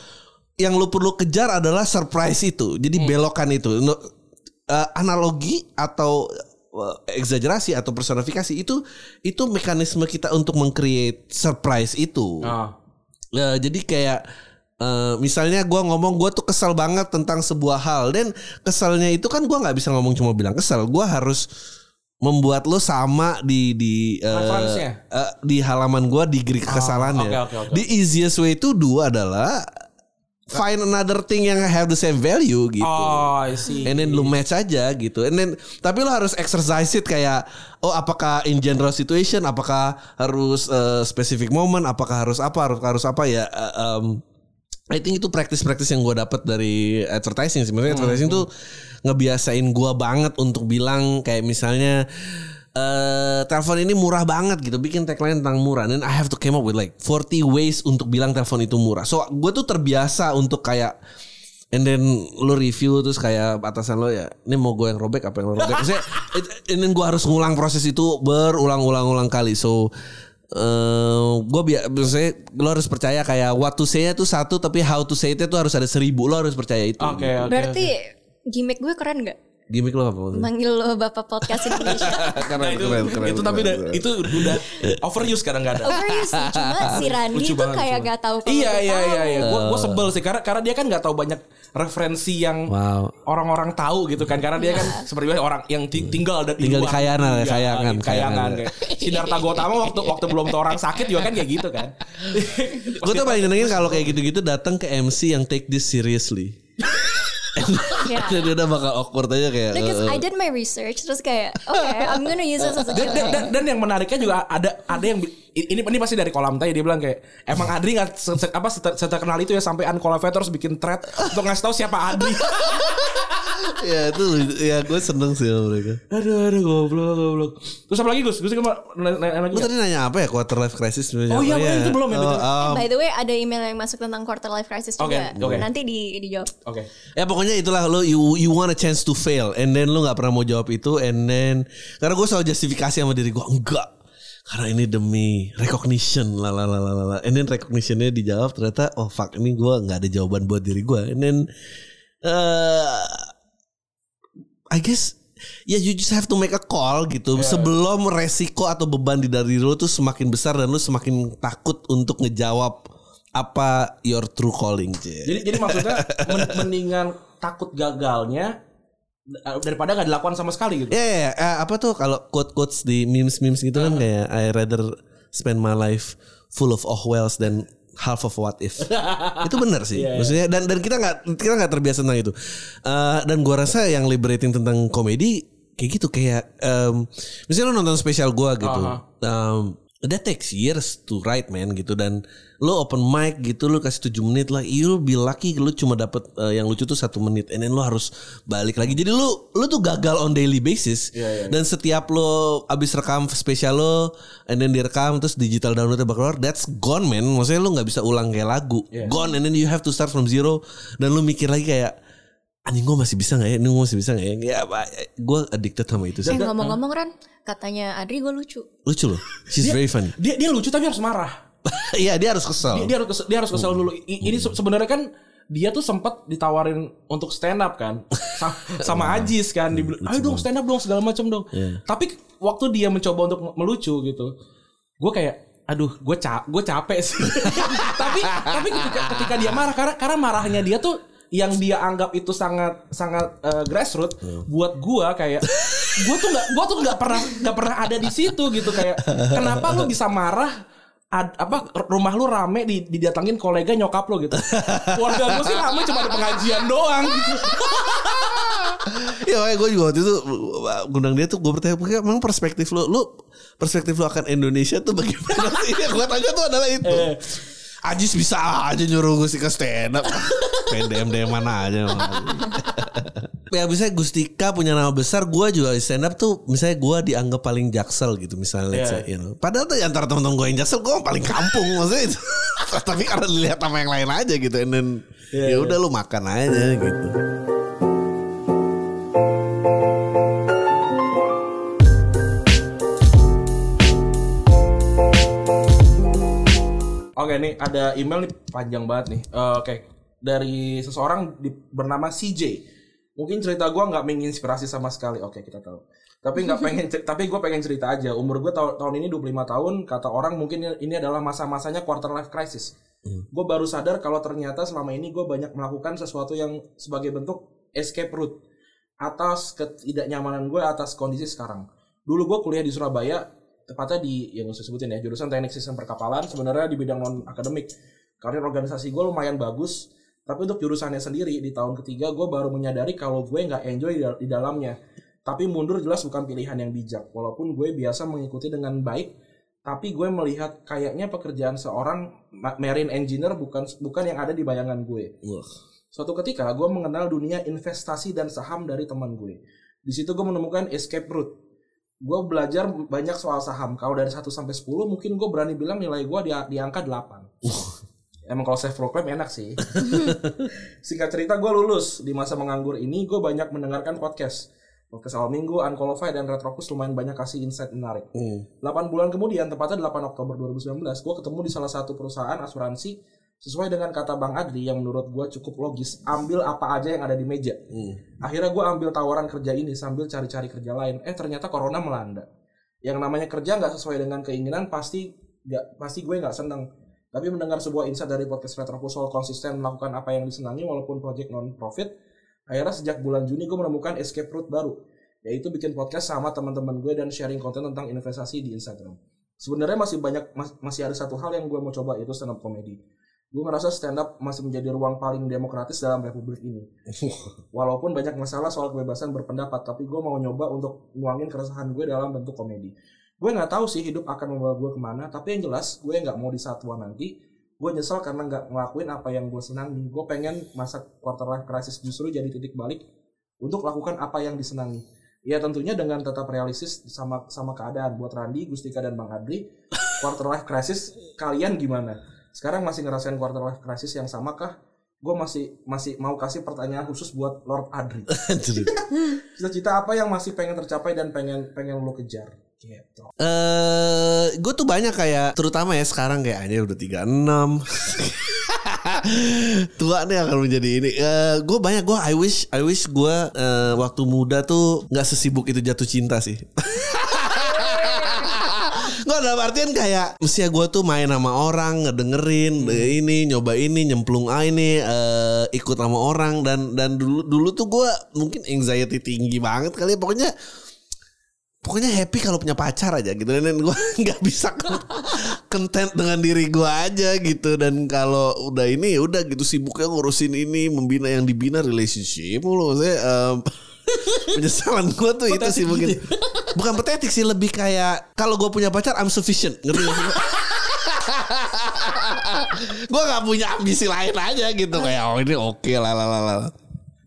yang lo perlu kejar adalah surprise itu. Jadi belokan itu. No, eh, analogi atau eh, eksagerasi atau personifikasi itu itu mekanisme kita untuk mengcreate surprise itu. Ah. Ya, jadi kayak eh, misalnya gua ngomong gue tuh kesal banget tentang sebuah hal dan kesalnya itu kan gua nggak bisa ngomong cuma bilang kesal. Gua harus membuat lo sama di di Referensinya. eh, di halaman gua degree kekesalannya. oke, oke, oke. The easiest way to do adalah find another thing yang have the same value gitu. Oh, I see. And then lu match aja gitu. And then tapi lu harus exercise it kayak oh apakah in general situation, apakah harus uh, specific moment, apakah harus apa, harus harus apa ya uh, um, I think itu practice-practice yang gue dapat dari advertising. Sebenarnya advertising tuh ngebiasain gue banget untuk bilang kayak misalnya eh telepon ini murah banget gitu bikin tagline tentang murah. Dan I have to came up with like 40 ways untuk bilang telepon itu murah. So gue tuh terbiasa untuk kayak and then lu review terus kayak atasan lo ya ini mau gue yang robek apa yang lo robek? Maksudnya it- and then gue harus ngulang proses itu berulang-ulang-ulang kali. So eh gue biar biasanya lo harus percaya kayak what to say itu satu tapi how to say it tuh harus ada seribu lo harus percaya itu Oke, oke. Berarti gimmick gue keren gak? Gimmick lo apa? Manggil lo Bapak Podcast Indonesia. keren, Nah, itu, keren, keren, itu tapi keren, udah, keren. itu udah overuse kadang kadang. Overuse. Cuma si Randy Lucu tuh banget, kayak lucu gak tahu kalau Iya gue iya tahu. iya iya. Gue gue sebel sih karena karena dia kan nggak tahu banyak referensi yang Wow. orang-orang tahu gitu kan karena dia kan seperti biasa orang yang ti- tinggal dan Tinggal di kayangan, Iya, kayangan, kayangan Siddhartha Gautama waktu waktu belum tahu orang sakit juga kan kayak gitu kan. Gue tuh paling nyenengin kalau kayak gitu-gitu datang ke MC yang take this seriously. Ya. Jadi udah bakal awkward aja kayak. Because eh, I did my research terus kayak okay I'm gonna use this as a dan, dan, dan, dan yang menariknya juga ada ada yang ini ini pasti dari kolam tadi dia bilang kayak emang Adri nggak se- se- apa sete- seterkenal itu ya sampai unqualified terus bikin thread untuk ngasih tahu siapa Adri. ya itu ya gue seneng sih sama mereka. aduh aduh goblok goblok. Terus apa lagi Gus? Gus mau nanya. Lu tadi nanya apa ya quarter life crisis? Oh iya, ya? itu belum ya, Oh, betul. um, By the way ada email yang masuk tentang quarter life crisis Oke, juga. oke. Nanti di dijawab. Oke. Ya pokoknya itulah lo you you want a chance to fail and then lu nggak pernah mau jawab itu and then karena gue selalu justifikasi sama diri gue enggak karena ini demi recognition lah lah lah lah lah and then recognitionnya dijawab ternyata oh fuck ini gue nggak ada jawaban buat diri gue and then eh I guess ya you just have to make a call gitu sebelum resiko atau beban di dari lo tuh semakin besar dan lu semakin takut untuk ngejawab apa your true calling. Jadi jadi maksudnya men- mendingan takut gagalnya eh, daripada nggak dilakukan sama sekali gitu. Ya, ya, ya. Eh, apa tuh kalau quote quotes di memes memes gitu kan kayak I rather spend my life full of oh wells than half of what if. itu benar sih. Maksudnya dan dan kita nggak kita nggak terbiasa tentang itu. Eh, dan gua rasa yang liberating tentang komedi kayak gitu kayak um, misalnya lu nonton spesial gua gitu. Um, that takes years to write man gitu. Dan lu open mic gitu lu kasih 7 menit lah you'll be lucky lu cuma dapet eh, yang lucu tuh satu menit. And then lu harus balik lagi. Jadi lu lu tuh gagal on daily basis. Dan setiap lu abis rekam spesial lo and then direkam terus digital downloadnya bakal keluar that's gone man. Maksudnya lu nggak bisa ulang kayak lagu. Gone and then you have to start from zero. Dan lu mikir lagi kayak anjing gue masih bisa nggak ya? Ini gue masih bisa nggak ya? Ya gue addicted sama itu sih. Eh ngomong-ngomong Ran, katanya Adri gue lucu. lucu loh. She's very funny. Dia dia lucu tapi harus marah. Iya dia harus kesel. Dia, dia harus kesel, dia harus kesel dulu. I- ini se- sebenarnya kan dia tuh sempat ditawarin untuk stand up kan. Sa- sama Ajis kan. Dibilang ayo dong stand up dong segala macam dong. Tapi waktu dia mencoba untuk melucu gitu gue kayak aduh gue ca gue capek sih. Tapi tapi ketika, ketika dia marah karena karena marahnya dia tuh yang dia anggap itu sangat sangat eh, grassroots buat gua kayak gua tuh nggak gua tuh nggak pernah nggak pernah ada di situ gitu kayak kenapa lu bisa marah ad- apa rumah lu rame di, didatangin kolega nyokap lu gitu? Keluarga gue sih rame cuma ada pengajian doang gitu. Ya makanya gue juga waktu itu Gundang dia tuh gue bertanya "Bagaimana Emang perspektif lo Lu perspektif lo akan Indonesia tuh bagaimana sih? Yang gue tanya tuh adalah itu Ajis bisa aja nyuruh gue sih ke stand up. PDM DM mana aja. Ya misalnya Gustika punya nama besar Gue juga di stand up tuh Misalnya gue dianggap paling jaksel gitu Misalnya let's say, you know. Padahal tuh antara teman-teman gue yang jaksel Gue paling kampung Maksudnya itu. Tapi karena dilihat sama yang lain aja gitu And then Ya udah lu makan aja gitu Oke nih ada email nih panjang banget nih. Eh, Oke dari seseorang di- bernama CJ. Mungkin cerita gua nggak menginspirasi sama sekali. Oke kita tahu. Tapi nggak pengen, tapi gue pengen cerita aja. Umur gue tahun tahun ini 25 tahun. Kata orang mungkin ini adalah masa-masanya quarter life crisis. Gue baru sadar kalau ternyata selama ini gue banyak melakukan sesuatu yang sebagai bentuk escape route atas ketidaknyamanan gue atas kondisi sekarang. Dulu gue kuliah di Surabaya, tepatnya di yang saya sebutin ya jurusan teknik sistem perkapalan. Sebenarnya di bidang non akademik. Karir organisasi gue lumayan bagus, tapi untuk jurusannya sendiri di tahun ketiga gue baru menyadari kalau gue nggak enjoy di, di dalamnya. Tapi mundur jelas bukan pilihan yang bijak. Walaupun gue biasa mengikuti dengan baik, tapi gue melihat kayaknya pekerjaan seorang ma- marine engineer bukan bukan yang ada di bayangan gue. Wah. Suatu ketika gue mengenal dunia investasi dan saham dari teman gue. Di situ gue menemukan escape route. Gue belajar banyak soal saham. Kalau dari 1 sampai 10 mungkin gue berani bilang nilai gue di, di angka 8. Emang kalau self proclaim enak sih. Singkat cerita gue lulus di masa menganggur ini gue banyak mendengarkan podcast. Podcast awal minggu, Unqualified dan Retropus lumayan banyak kasih insight menarik. 8 bulan kemudian, tepatnya 8 Oktober 2019, gue ketemu di salah satu perusahaan asuransi sesuai dengan kata Bang Adli yang menurut gue cukup logis, ambil apa aja yang ada di meja. Akhirnya gue ambil tawaran kerja ini sambil cari-cari kerja lain. Eh ternyata corona melanda. Yang namanya kerja nggak sesuai dengan keinginan pasti nggak pasti gue nggak seneng. Tapi mendengar sebuah insight dari podcast Retropus soal konsisten melakukan apa yang disenangi walaupun project non profit, akhirnya sejak bulan Juni gue menemukan escape route baru, yaitu bikin podcast sama teman-teman gue dan sharing konten tentang investasi di Instagram. Sebenarnya masih banyak mas- masih ada satu hal yang gue mau coba yaitu stand up comedy. Gue ngerasa stand up masih menjadi ruang paling demokratis dalam republik ini. Walaupun banyak masalah soal kebebasan berpendapat, tapi gue mau nyoba untuk nuangin keresahan gue dalam bentuk komedi. Gue nggak tahu sih hidup akan membawa gue ke mana, tapi yang jelas gue nggak mau di saat tua nanti. Gue nyesel karena nggak ngelakuin apa yang gue senangi. Gue pengen masa quarter life crisis justru jadi titik balik untuk lakukan apa yang disenangi. Ya tentunya dengan tetap realistis sama sama keadaan. Buat Randi, Gustika dan Bang Adli, quarter life crisis kalian gimana? Sekarang masih ngerasain quarter life crisis yang sama kah? Gue masih masih mau kasih pertanyaan khusus buat Lord Adri. Cita-cita apa yang masih pengen tercapai dan pengen pengen lo kejar? Gitu. Eh, gue tuh banyak kayak terutama ya sekarang kayak aja udah 36 tua nih akan menjadi ini. Eh, gue banyak gue I wish I wish gue eh, waktu muda tuh nggak sesibuk itu jatuh cinta sih. Dalam artian kayak usia gue tuh main sama orang ngedengerin eh, ini nyoba ini nyemplung ah ini eh, ikut sama orang. Dan dan dulu dulu tuh gue mungkin anxiety tinggi banget kali ya. Pokoknya pokoknya happy kalau punya pacar aja gitu. Dan gue nggak bisa content dengan diri gue aja gitu. Dan kalau udah ini ya udah gitu. Sibuknya ngurusin ini membina yang dibina relationship mulu. Saya em, penyesalan gue tuh itu sih mungkin bukan patetik sih lebih kayak kalau gue punya pacar I'm sufficient. Ngerti gak sih? Gue nggak punya ambisi lain aja gitu. Kayak oh ini oke lah lah lah lah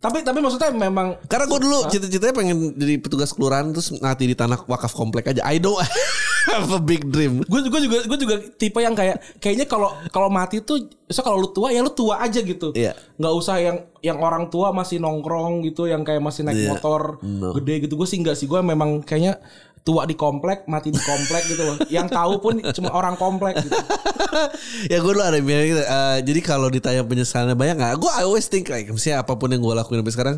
Tapi tapi maksudnya memang karena gue dulu cita-citanya pengen jadi petugas kelurahan terus mati di tanah wakaf komplek aja. I don't have a big dream. gue juga juga gue juga tipe yang kayak kayaknya kalau kalau mati tuh so kalau lu tua ya lu tua aja gitu Iya. nggak usah yang yang orang tua masih nongkrong gitu yang kayak masih naik Iya. motor No. gede gitu gue sih nggak sih gue memang kayaknya tua di komplek mati di komplek gitu loh yang tahu pun cuma orang komplek gitu ya gue dulu ada yang bilang gitu. eh, jadi kalau ditanya penyesalannya banyak nggak? Gue I always think like misalnya apa pun yang gue lakuin sampai sekarang,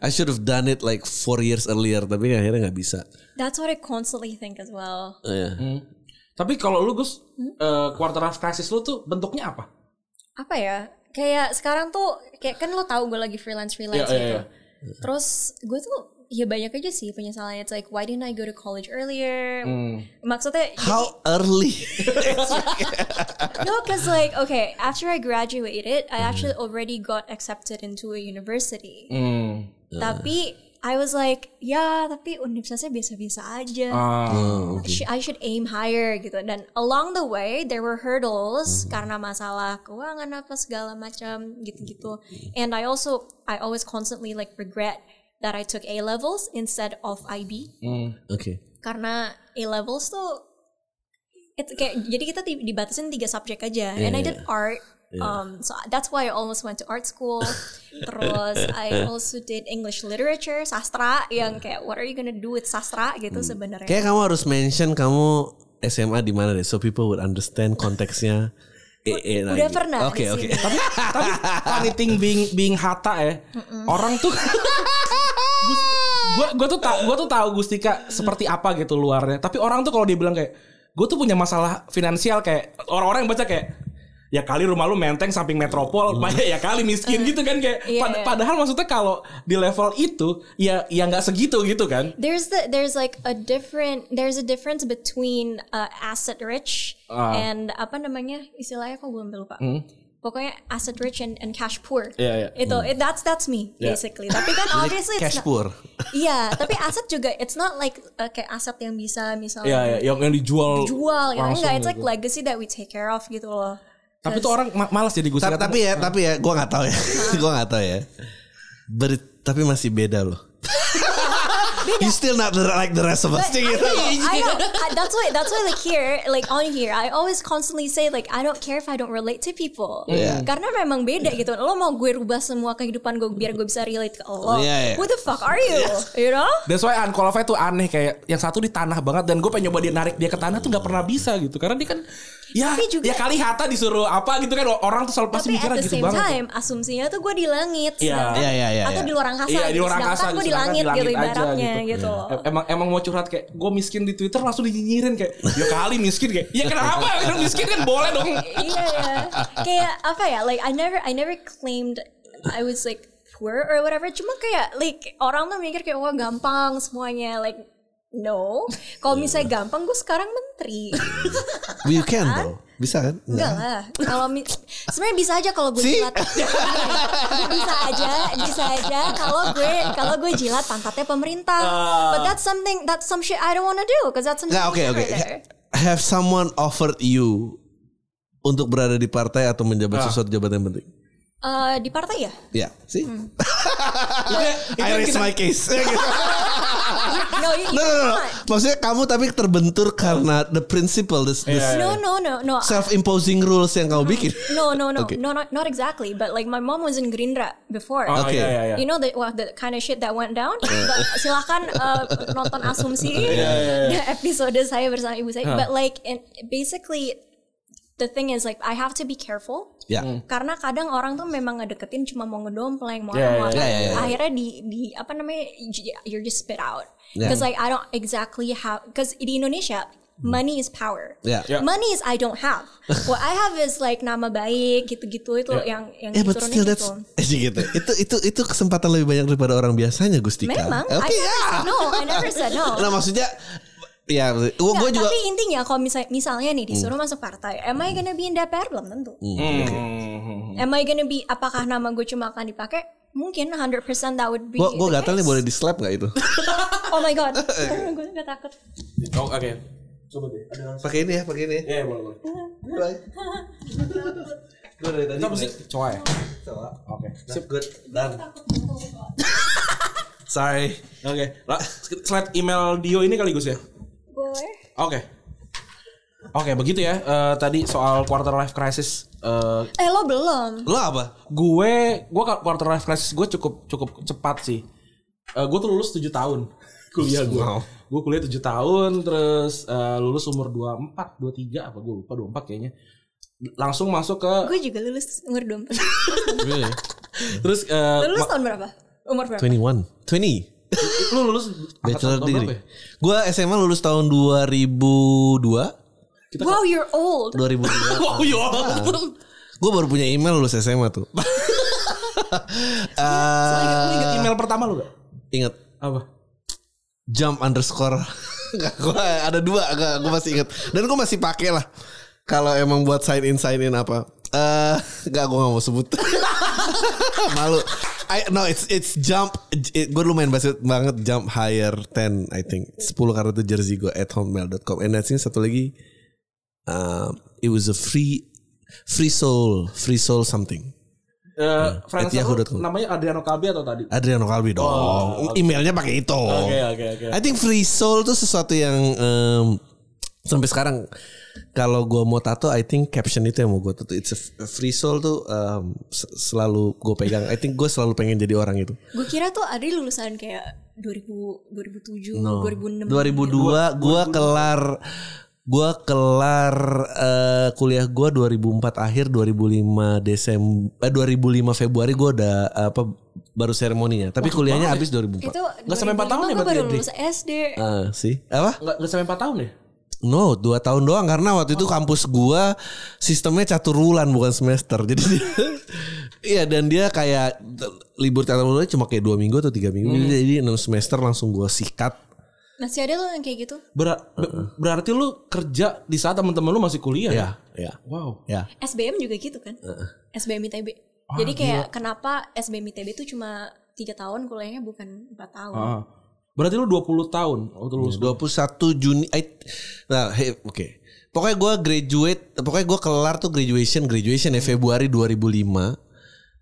I should have done it like four years earlier. Tapi akhirnya nggak bisa. That's what I constantly think as well. Iya. Hmm. tapi kalau lu Gus eh, quarter life crisis lu tuh bentuknya apa Apa ya? Kayak sekarang tuh kayak kan lo tahu gue lagi freelance freelance Iya, iya, gitu. iya. Terus gue tuh ya banyak aja sih penyesalannya. It's like why didn't I go to college earlier? Hmm. Maksudnya How early? no, because like okay, after I graduated, I Hmm. actually already got accepted into a university. Hmm. Tapi I was like, ya tapi universitasnya biasa-biasa aja. Ah. I should- I should aim higher gitu. Dan along the way there were hurdles karena masalah keuangan apa segala macam gitu-gitu. And I also I always constantly like regret that I took A levels instead of IB Hmm. Oke. karena A levels tuh itu kayak jadi kita di- dibatasin tiga subjek aja. And I did art. Um, so that's why I almost went to art school. Terus I also did English literature, sastra yang kayak what are you gonna do with sastra gitu sebenarnya. Kayak kamu harus mention kamu SMA di mana deh, so people would understand konteksnya. EE Udah lagi. pernah Oke di oke. sini. tapi tapi funny thing being being Hatta ya orang tuh gua gua tuh tak gua tuh tahu Gustika seperti apa gitu luarnya tapi orang tuh kalau dia bilang kayak gue tuh punya masalah finansial kayak orang-orang yang baca kayak ya kali rumah lu menteng samping metropol banyak ya kali miskin gitu kan kayak Iya, pad- iya. padahal maksudnya kalau di level itu ya ya nggak segitu gitu kan There's the there's like a different there's a difference between uh, asset rich Ah. and apa namanya istilahnya kok belum lupa. Pokoknya asset rich and, and cash poor. Iya, iya. Itu it, that's that's me Iya. basically. Tapi kan obviously it's Cash not- poor. Iya, tapi aset juga it's not like uh, kayak aset yang bisa misalnya ya, ya yang yang dijual jual ya enggak it's like gitu. legacy that we take care of gitu loh. tapi tuh orang ma- malas jadi Ta- Gustika tapi ya, tapi ya, gue nggak tahu ya, gue nggak tahu ya. Ber- tapi masih beda loh. You still not the- like the rest of us. But I know, I know. I- That's why. That's why, like here, like on here, I always constantly say like I don't care if I don't relate to people. Yeah. Karena memang beda gitu. Lo mau gue rubah semua kehidupan gue biar gue bisa relate ke lo. Yeah, yeah. Who the fuck are you? You know? That's why unqualified tuh aneh kayak yang satu di tanah banget dan gue pengen nyoba dia narik dia ke tanah tuh nggak pernah bisa gitu karena dia kan ya Tapi juga- ya kali Hatta disuruh apa gitu kan orang tuh selalu pasti Tapi mikirnya at the gitu same banget. time, asumsinya tuh gue di langit. Iya. Iya, iya, iya, Atau iya. di luar angkasa. Iya di luar angkasa gue di langit, gitu aja ibaratnya gitu. loh. Em- Emang emang mau curhat kayak gue miskin di Twitter langsung dinyinyirin kayak ya kali miskin kayak ya kenapa Kan miskin kan boleh dong. iya ya kayak apa ya like I never I never claimed I was like poor or whatever cuma kayak like orang tuh mikir kayak wah gampang semuanya like no kalau misalnya gampang gue sekarang menteri You can bro. Bisa kan? enggak lah kalau sebenarnya bisa aja kalau gue See? jilat bisa aja bisa aja kalau gue kalau gue jilat pantatnya pemerintah but that's something that's some shit I don't wanna do because that's something Nggak, oke oke. there. Have someone offered you untuk berada di partai atau menjabat sesuatu jabatan yang penting? Eh, di partai ya Ya, sih. Hmm. I raise my case. No you, No, no. Maksudnya kamu tapi terbentur karena the principle, this, this no no no no self-imposing rules yang kamu bikin. No, no, no, Okay. no, not not exactly. But like my mom was in Gerindra before. Oh, Oke. iya, iya, iya. You know the well, the kind of shit that went down. But silahkan uh, nonton asumsi the episode saya bersama ibu saya. But like in, basically the thing is like I have to be careful. Ya. Karena kadang orang tuh memang ngedeketin cuma mau ngedompleng, mau Yeah, yeah, yeah, yeah, yeah. Akhirnya di di apa namanya you're just spit out. Yeah. Because like I don't exactly have because di Indonesia money is power. Ya. Yeah. Money is I don't have. What I have is like nama baik gitu-gitu itu yang yang Ya, but still that's gitu. gitu. Itu itu itu kesempatan lebih banyak daripada orang biasanya, Gustika. Memang, Oke I ya. never said no, I never said no. Nah, maksudnya ya gue juga Tapi intinya kalau misal, misalnya nih disuruh masuk partai, am I gonna be in DPR belum tentu. Hmm. Am I gonna be apakah nama gue cuma akan dipakai? Mungkin 100% that would be. gue gatal nih boleh di slap nggak itu? Oh my god, gue gak takut. Oh, oke. Coba deh. Pakai ini ya, pakai ini. Iya, boleh, boleh. Gue dari tadi. Apa sih? Coba ya. Oke. Sip, good. Done. Sorry. Oke. Lah, Slide email Dio ini kali Gus ya. Oke. Oke, begitu ya. Eh, tadi soal quarter life crisis. eh, Eh lo belum. Lo apa? gue, gue quarter life crisis gue cukup cukup cepat sih. Eh, gue tuh lulus 7 tahun kuliah gue. Wow. Gue kuliah 7 tahun, terus eh, lulus umur 24, 23 apa gue lupa 24 kayaknya. Langsung masuk ke Gue juga lulus umur 24. Really? terus eh, Lo lulus tahun berapa? Umur berapa? 21. 20. Lu lulus Bachelor degree. ya? Gue SMA lulus tahun 2002. Wow, you're old. 2002. Wow, ya. Gue baru punya email lulus SMA tuh. Eh, Lu inget email pertama lu gak? ingat Apa? jump underscore. Nggak, gue ada dua, gak, gue masih ingat. Dan gue masih pakai lah. Kalau emang buat sign in sign in apa? Eh, nggak gue gak mau sebut. Malu. I, no, it's it's jump. It, gue lumayan bahasa banget jump higher 10 I think 10 karena itu jersey gue at homemail.com. And think satu lagi, um, it was a free free soul, free soul something. Eh, at lu yahoo.com. namanya Adriano Kalbi atau tadi? Adriano Calvi dong. Emailnya pakai itu. Oke, oke, oke. I think free soul tuh sesuatu yang em, sampai sekarang kalau gue mau tato, I think caption itu yang mau gue tato. It's a, free soul tuh s- selalu gue pegang. I think gue selalu pengen jadi orang itu. Gue kira tuh Adri lulusan kayak 2000, 2007, No. 2006. 2002 gue kelar gue kelar eh, kuliah gue 2004 akhir 2005 Desember eh, 2005 Februari gue udah apa baru seremoninya tapi kuliahnya habis 2004 Itu Nggak sampai empat tahun ya 2005 gue berarti, baru lulus SD. Ah, sih apa Enggak enggak sampai 4 tahun ya? No, dua tahun doang karena waktu itu kampus gua sistemnya catur bulan bukan semester. Jadi dia, iya dan dia kayak libur catur bulan cuma kayak dua minggu atau tiga minggu. Jadi enam semester langsung gua sikat. Masih ada tuh yang kayak gitu. Ber- be- berarti lu kerja di saat teman-teman lu masih kuliah ya? Ya, ya, Wow. ya. SBM juga gitu kan? SBM ITB. Jadi kayak kenapa SBM ITB itu cuma tiga tahun kuliahnya bukan empat tahun? Ah. Berarti lu 20 tahun waktu lulus. 21 Juni. I, nah, hey, oke. Pokoknya gua graduate, pokoknya gua kelar tuh graduation, graduation ya Februari 2005.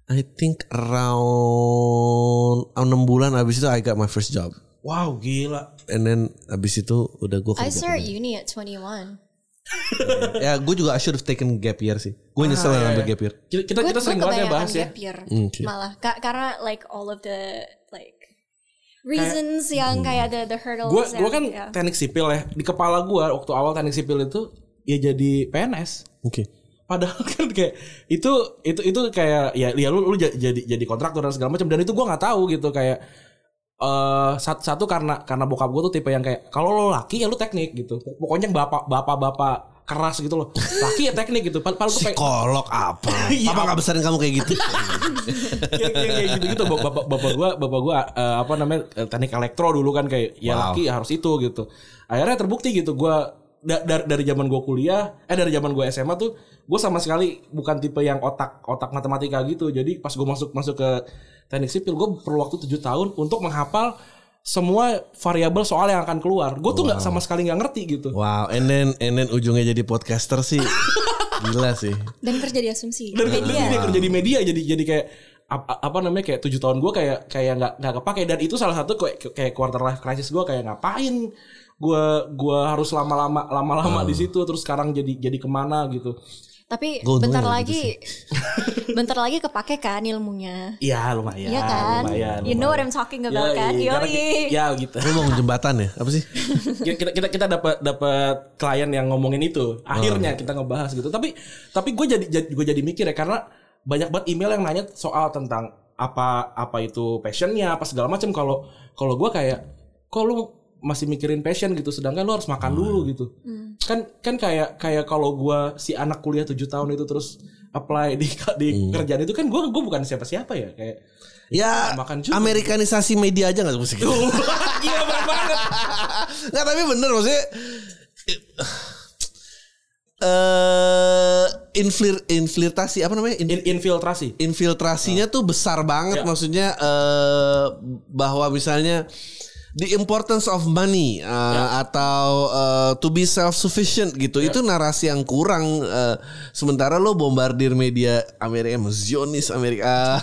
I think around 6 bulan abis itu I got my first job. Wow, gila. And then abis itu udah gue I kerja. start uni at 21. ya gue juga I should have taken gap year sih. Gue nyesel iya, ngambil iya. gap year. Kita kita, Gue kita sering banget ya bahas ya. gap year, oke. malah Ka- karena like all of the like reasons yang kayak the the hurdles. Gue gua kan ya. teknik sipil ya. Di kepala gue waktu awal teknik sipil itu ya jadi PNS. Oke. Padahal kan kayak itu itu itu kayak ya ya lu lu ja- jadi jadi kontraktor dan segala macam dan itu gua nggak tahu gitu kayak eh satu, satu karena karena bokap gue tuh tipe yang kayak kalau lo laki ya lu teknik gitu. Pokoknya bapak bapak bapak keras gitu loh. Laki ya teknik gitu. Padahal gue Psikolog apa? Iya. Apa nggak besarin kamu kayak gitu? kayak kayak- kayak gitu-gitu bapak bapak gua bapak gua eh, apa namanya eh, teknik elektro dulu kan kayak ya Wow. laki harus itu gitu akhirnya terbukti gitu gua da- dari dari zaman gua kuliah eh dari zaman gua SMA tuh gua sama sekali bukan tipe yang otak otak matematika gitu jadi pas gua masuk masuk ke teknik sipil gua perlu waktu 7 tahun untuk menghafal semua variabel soal yang akan keluar. Gue tuh nggak sama sekali nggak ngerti gitu. Wow, and then and then ujungnya jadi podcaster sih. Gila sih. dan kerja di asumsi. Dan media. dia kerja di media jadi jadi kayak ap- apa namanya kayak tujuh tahun gue kayak kayak nggak nggak kepake. Dan itu salah satu kayak kayak quarter life crisis gue kayak ngapain gue gua harus lama-lama lama-lama di situ terus sekarang jadi jadi ke mana gitu Tapi untungnya bentar lagi, bentar lagi kepake kan ilmunya. Iya lumayan Iya kan? lumayan, You know what lumayan. I'm talking about kan? Yoi, karena Yoi. ya gitu Lu bangun jembatan ya? Apa sih? kita kita kita dapat dapat klien yang ngomongin itu akhirnya kita ngebahas gitu tapi tapi gue jadi gue jadi mikir ya karena banyak banget email yang nanya soal tentang apa apa itu passionnya apa segala macam kalau kalau gue kayak kok lu masih mikirin passion gitu sedangkan lu harus makan dulu gitu kan kan kayak kayak kalau gue si anak kuliah 7 tahun itu terus apply di di kerjaan itu kan gue gue bukan siapa siapa ya kayak Ya, Makan juga. Amerikanisasi media aja gak sih gitu? gila bener banget Nggak tapi bener maksudnya eh inflir infiltrasi apa namanya? In- In- infiltrasi infiltrasinya tuh besar banget Ya. maksudnya eh bahwa misalnya the importance of money eh, atau eh, to be self sufficient gitu itu narasi yang kurang eh, sementara lo bombardir media Amerika Zionis Amerika.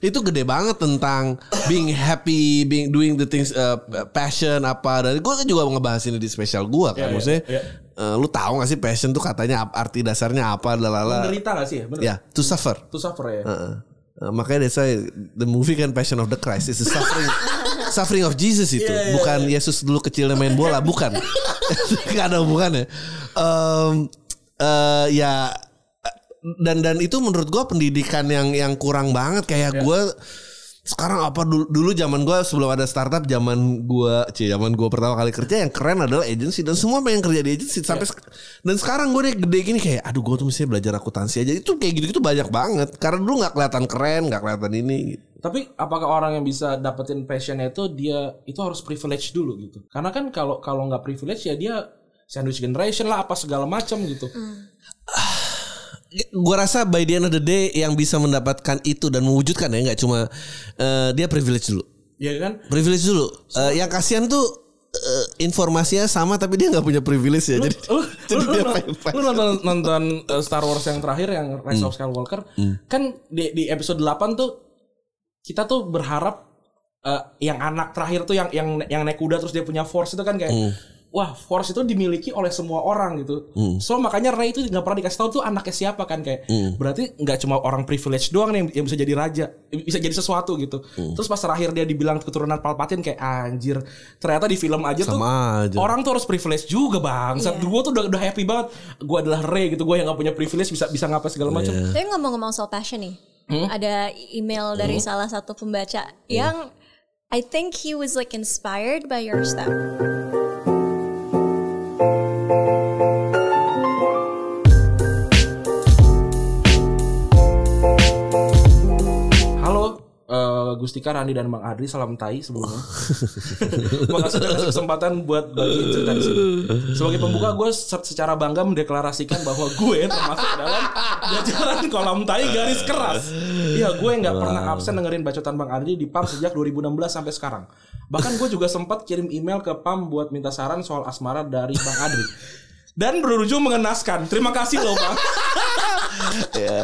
Itu gede banget tentang being happy being doing the things eh, passion apa. Dan gue juga ngebahas ini di spesial gue kan. Ya, ya, maksudnya ya. eh, lu tahu gak sih passion tuh katanya arti dasarnya apa lalala menderita gak sih ya? Bener. Ya to suffer. To suffer ya. Heeh. Uh, makanya that's why the movie kan Passion of the Christ is the suffering suffering of Jesus itu. Iya, bukan Yesus dulu kecilnya main bola bukan. Nggak ada hubungannya. Um, eh, ya dan dan itu menurut gua pendidikan yang yang kurang banget. Kayak gua sekarang apa dulu dulu zaman gua sebelum ada startup zaman gua cie zaman gua pertama kali kerja yang keren adalah agency. Dan semua pengen kerja di agency sampai sek- dan sekarang gue gede gini kayak aduh gua tuh mesti belajar akuntansi aja. Itu kayak gitu gitu banyak banget. Karena dulu nggak kelihatan keren nggak kelihatan ini. gitu. Tapi apakah orang yang bisa dapetin passionnya itu dia itu harus privilege dulu gitu? Karena kan kalau kalau nggak privilege ya dia sandwich generation lah apa segala macam gitu. Gua rasa by the end of the day yang bisa mendapatkan itu dan mewujudkan ya nggak cuma eh, dia privilege dulu. Iya kan? privilege dulu. Eh, yang kasihan tuh eh, informasinya sama tapi dia nggak punya privilege ya jadi Lu, jadi lu, dia lu- lu nonton nonton uh, Star Wars yang terakhir yang Rise of Skywalker. Kan di, di episode 8 tuh kita tuh berharap uh, yang anak terakhir tuh yang yang yang naik kuda terus dia punya force itu kan kayak wah force itu dimiliki oleh semua orang gitu so makanya Rey itu nggak pernah dikasih tahu tuh anaknya siapa kan kayak berarti nggak cuma orang privilege doang nih yang, yang bisa jadi raja bisa jadi sesuatu gitu terus pas terakhir dia dibilang keturunan Palpatine kayak anjir ternyata di film aja tuh sama aja Orang tuh harus privilege juga bang. Saat gue tuh udah, udah happy banget. Gue adalah Ray gitu. Gue yang gak punya privilege bisa bisa ngapa segala macam. Tapi ngomong-ngomong soal passion nih, ada email dari salah satu pembaca yang I think he was like inspired by your stuff. Gustika, Randi dan Bang Adri, salam tai sebelumnya. Makasih udah kasih kesempatan buat bagi cerita di sini. Sebagai pembuka, gue se- secara bangga mendeklarasikan bahwa gue termasuk dalam jajaran kolam tai garis keras. Iya, gue nggak pernah absen dengerin bacotan Bang Adri di PAM sejak 2016 sampai sekarang. Bahkan gue juga sempat kirim email ke PAM buat minta saran soal asmara dari Bang Adri. dan berujung mengenaskan. Terima kasih loh bang. ya,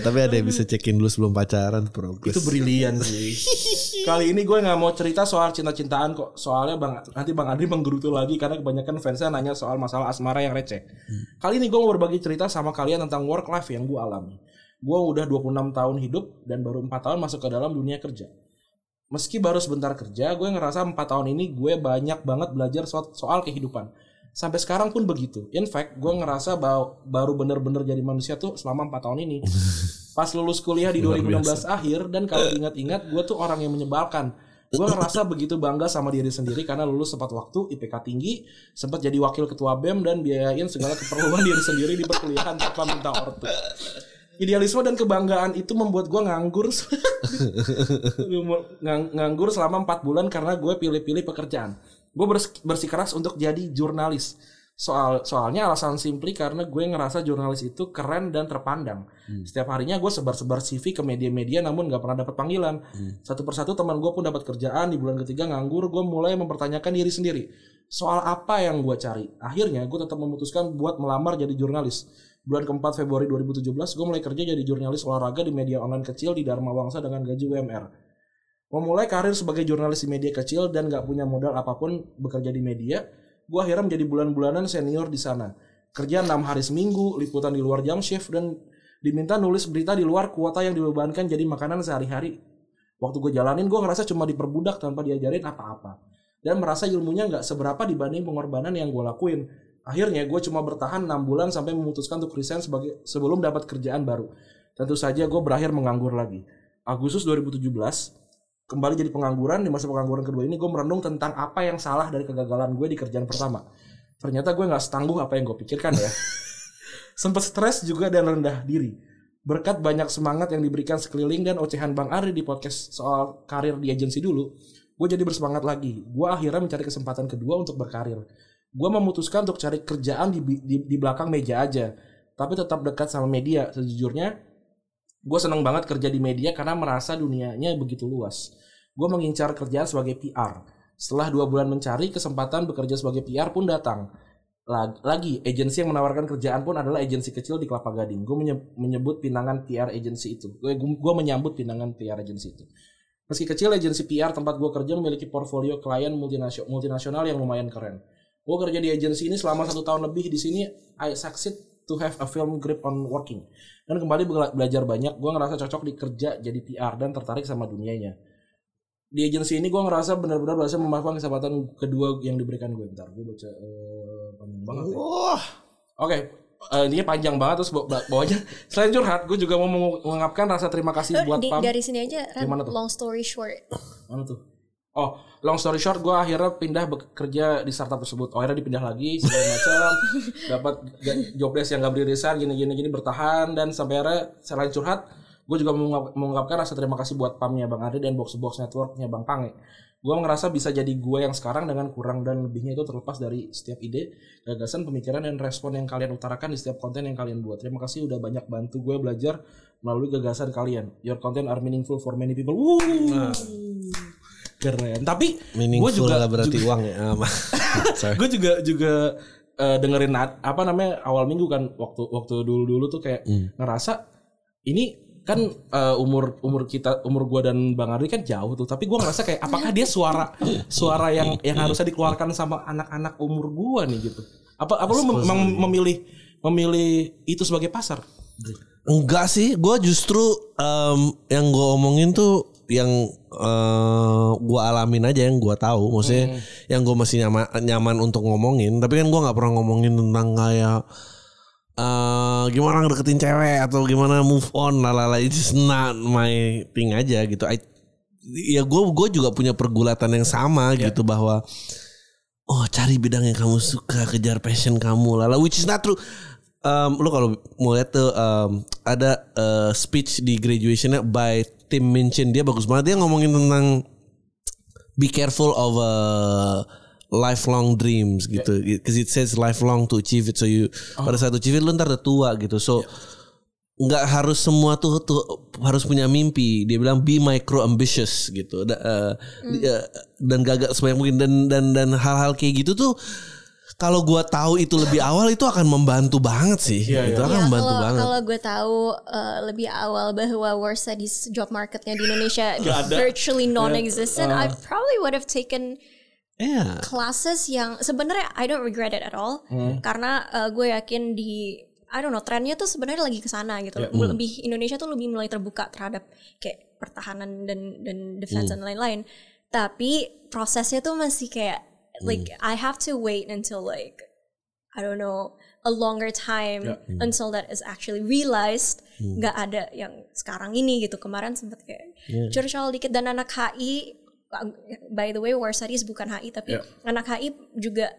tapi ada yang bisa cekin dulu sebelum pacaran progres. Itu brilian sih. Kali ini gue nggak mau cerita soal cinta-cintaan kok. Soalnya bang nanti bang Adri menggerutu lagi karena kebanyakan fansnya nanya soal masalah asmara yang receh. Kali ini gue mau berbagi cerita sama kalian tentang work life yang gue alami. Gue udah 26 tahun hidup dan baru 4 tahun masuk ke dalam dunia kerja. Meski baru sebentar kerja, gue ngerasa 4 tahun ini gue banyak banget belajar soal kehidupan. Sampai sekarang pun begitu. In fact, gue ngerasa bahwa baru bener-bener jadi manusia tuh selama 4 tahun ini. Pas lulus kuliah di 2016 akhir dan kalau ingat-ingat gue tuh orang yang menyebalkan. Gue ngerasa begitu bangga sama diri sendiri karena lulus tepat waktu, IPK tinggi, sempat jadi wakil ketua BEM dan biayain segala keperluan diri sendiri di perkuliahan tanpa minta ortu. Idealisme dan kebanggaan itu membuat gue nganggur Ngang- nganggur selama 4 bulan karena gue pilih-pilih pekerjaan. Gue bers- bersikeras untuk jadi jurnalis. Soal soalnya alasan simply karena gue ngerasa jurnalis itu keren dan terpandang. Setiap harinya gue sebar-sebar CV ke media-media namun gak pernah dapat panggilan. Satu persatu teman gue pun dapat kerjaan di bulan ketiga nganggur. Gue mulai mempertanyakan diri sendiri. Soal apa yang gue cari? Akhirnya gue tetap memutuskan buat melamar jadi jurnalis. Bulan keempat Februari 2017 gue mulai kerja jadi jurnalis olahraga di media online kecil di Dharma Wangsa dengan gaji UMR. Memulai karir sebagai jurnalis di media kecil dan gak punya modal apa pun bekerja di media, gue akhirnya menjadi bulan-bulanan senior di sana. Kerja 6 hari seminggu, liputan di luar jam shift, dan diminta nulis berita di luar kuota yang dibebankan jadi makanan sehari-hari. Waktu gue jalanin, gue ngerasa cuma diperbudak tanpa diajarin apa-apa. Dan merasa ilmunya nggak seberapa dibanding pengorbanan yang gue lakuin. Akhirnya gue cuma bertahan 6 bulan sampai memutuskan untuk resign sebagai sebelum dapat kerjaan baru. Tentu saja gue berakhir menganggur lagi. Agustus 2017, kembali jadi pengangguran di masa pengangguran kedua ini gue merenung tentang apa yang salah dari kegagalan gue di kerjaan pertama. Ternyata gue nggak setangguh apa yang gue pikirkan ya. Sempat stres juga dan rendah diri. Berkat banyak semangat yang diberikan sekeliling dan ocehan Bang Ari di podcast soal karir di agensi dulu, gue jadi bersemangat lagi. Gue akhirnya mencari kesempatan kedua untuk berkarir. Gue memutuskan untuk cari kerjaan di, di, di belakang meja aja, tapi tetap dekat sama media. Sejujurnya, gue seneng banget kerja di media karena merasa dunianya begitu luas. Gue mengincar kerjaan sebagai PR. Setelah dua bulan mencari, kesempatan bekerja sebagai PR pun datang. Lag- Lagi, agensi yang menawarkan kerjaan pun adalah agensi kecil di Kelapa Gading. Gue menyebut pinangan PR agensi itu. Gue menyambut pinangan PR agensi itu. Meski kecil, agensi PR tempat gue kerja memiliki portfolio klien multinasio- multinasional yang lumayan keren. Gue kerja di agensi ini selama satu tahun lebih di sini. I succeed to have a film grip on working. Dan kembali bela- belajar banyak, gue ngerasa cocok di kerja jadi PR dan tertarik sama dunianya. Di agensi ini gue ngerasa benar-benar berhasil memanfaatkan kesempatan kedua yang diberikan gue. Bentar, gue baca eh, panjang banget ya. Wah, Oke, eh, ini panjang banget terus bawa- bawahnya. Selain curhat, gue juga mau mengungkapkan rasa terima kasih buat Di- Pam. dari sini aja Ran, tuh? long story short Mana tuh? Oh, long story short, gue akhirnya pindah bekerja di startup tersebut. Oh, akhirnya dipindah lagi segala macam, dapat ga- job desk yang gak beririsan, gini gini bertahan dan sampai akhirnya selain curhat, gue juga mengungkap- mengungkapkan rasa terima kasih buat pamnya Bang Ari dan box box networknya Bang Pange. Gue ngerasa bisa jadi gue yang sekarang dengan kurang dan lebihnya itu terlepas dari setiap ide, gagasan, pemikiran dan respon yang kalian utarakan di setiap konten yang kalian buat. Terima kasih udah banyak bantu gue belajar melalui gagasan kalian. Your content are meaningful for many people. Wuh. Keren. Tapi gue juga lah berarti uang ya. Gue juga juga eh, dengerin nat- apa namanya awal minggu kan waktu waktu dulu dulu tuh kayak ngerasa ini kan eh, umur umur kita umur gua dan bang Ari kan jauh tuh. Tapi gua ngerasa kayak apakah dia suara suara yang yang harusnya dikeluarkan sama anak-anak umur gua nih gitu? Apa apa lu mem- mem- memilih memilih itu sebagai pasar? Enggak sih, gue justru em, yang gue omongin tuh yang eh, gue alamin aja yang gue tahu, maksudnya yang gue masih nyaman nyaman untuk ngomongin. Tapi kan gue nggak pernah ngomongin tentang kayak eh gimana ngedeketin cewek atau gimana move on, lalala. Itu not my thing aja gitu. I, ya gue gue juga punya pergulatan yang sama gitu bahwa oh cari bidang yang kamu suka kejar passion kamu lala which is not true um, lu kalau mau lihat tuh um, ada uh, speech di graduationnya by Tim Minchin. Dia bagus banget. Dia ngomongin tentang be careful of uh, lifelong dreams gitu. Because it says lifelong to achieve it. So you pada saat achieve it lu ntar udah tua gitu. So nggak harus semua tuh tuh harus punya mimpi. Dia bilang be micro ambitious gitu. Da- eh, di- eh, dan gagal sebanyak mungkin. Dan dan dan hal-hal kayak gitu tuh kalau gua tahu itu lebih awal itu akan membantu banget sih. Iya, itu iya. akan Ya, membantu kalau banget. kalau gue tahu uh, lebih awal bahwa war studies job marketnya di Indonesia virtually non-existent, Uh. I probably would have taken Iya. classes yang sebenarnya I don't regret it at all karena uh, gue yakin di I don't know trennya tuh sebenarnya lagi ke sana gitu. Lebih Indonesia tuh lebih mulai terbuka terhadap kayak pertahanan dan dan defense dan lain-lain. Tapi prosesnya tuh masih kayak like I have to wait until like I don't know a longer time until that is actually realized. Nggak ada yang sekarang ini gitu. Kemarin sempet kayak curcol dikit dan anak HI by the way war studies bukan HI tapi Yeah. anak HI juga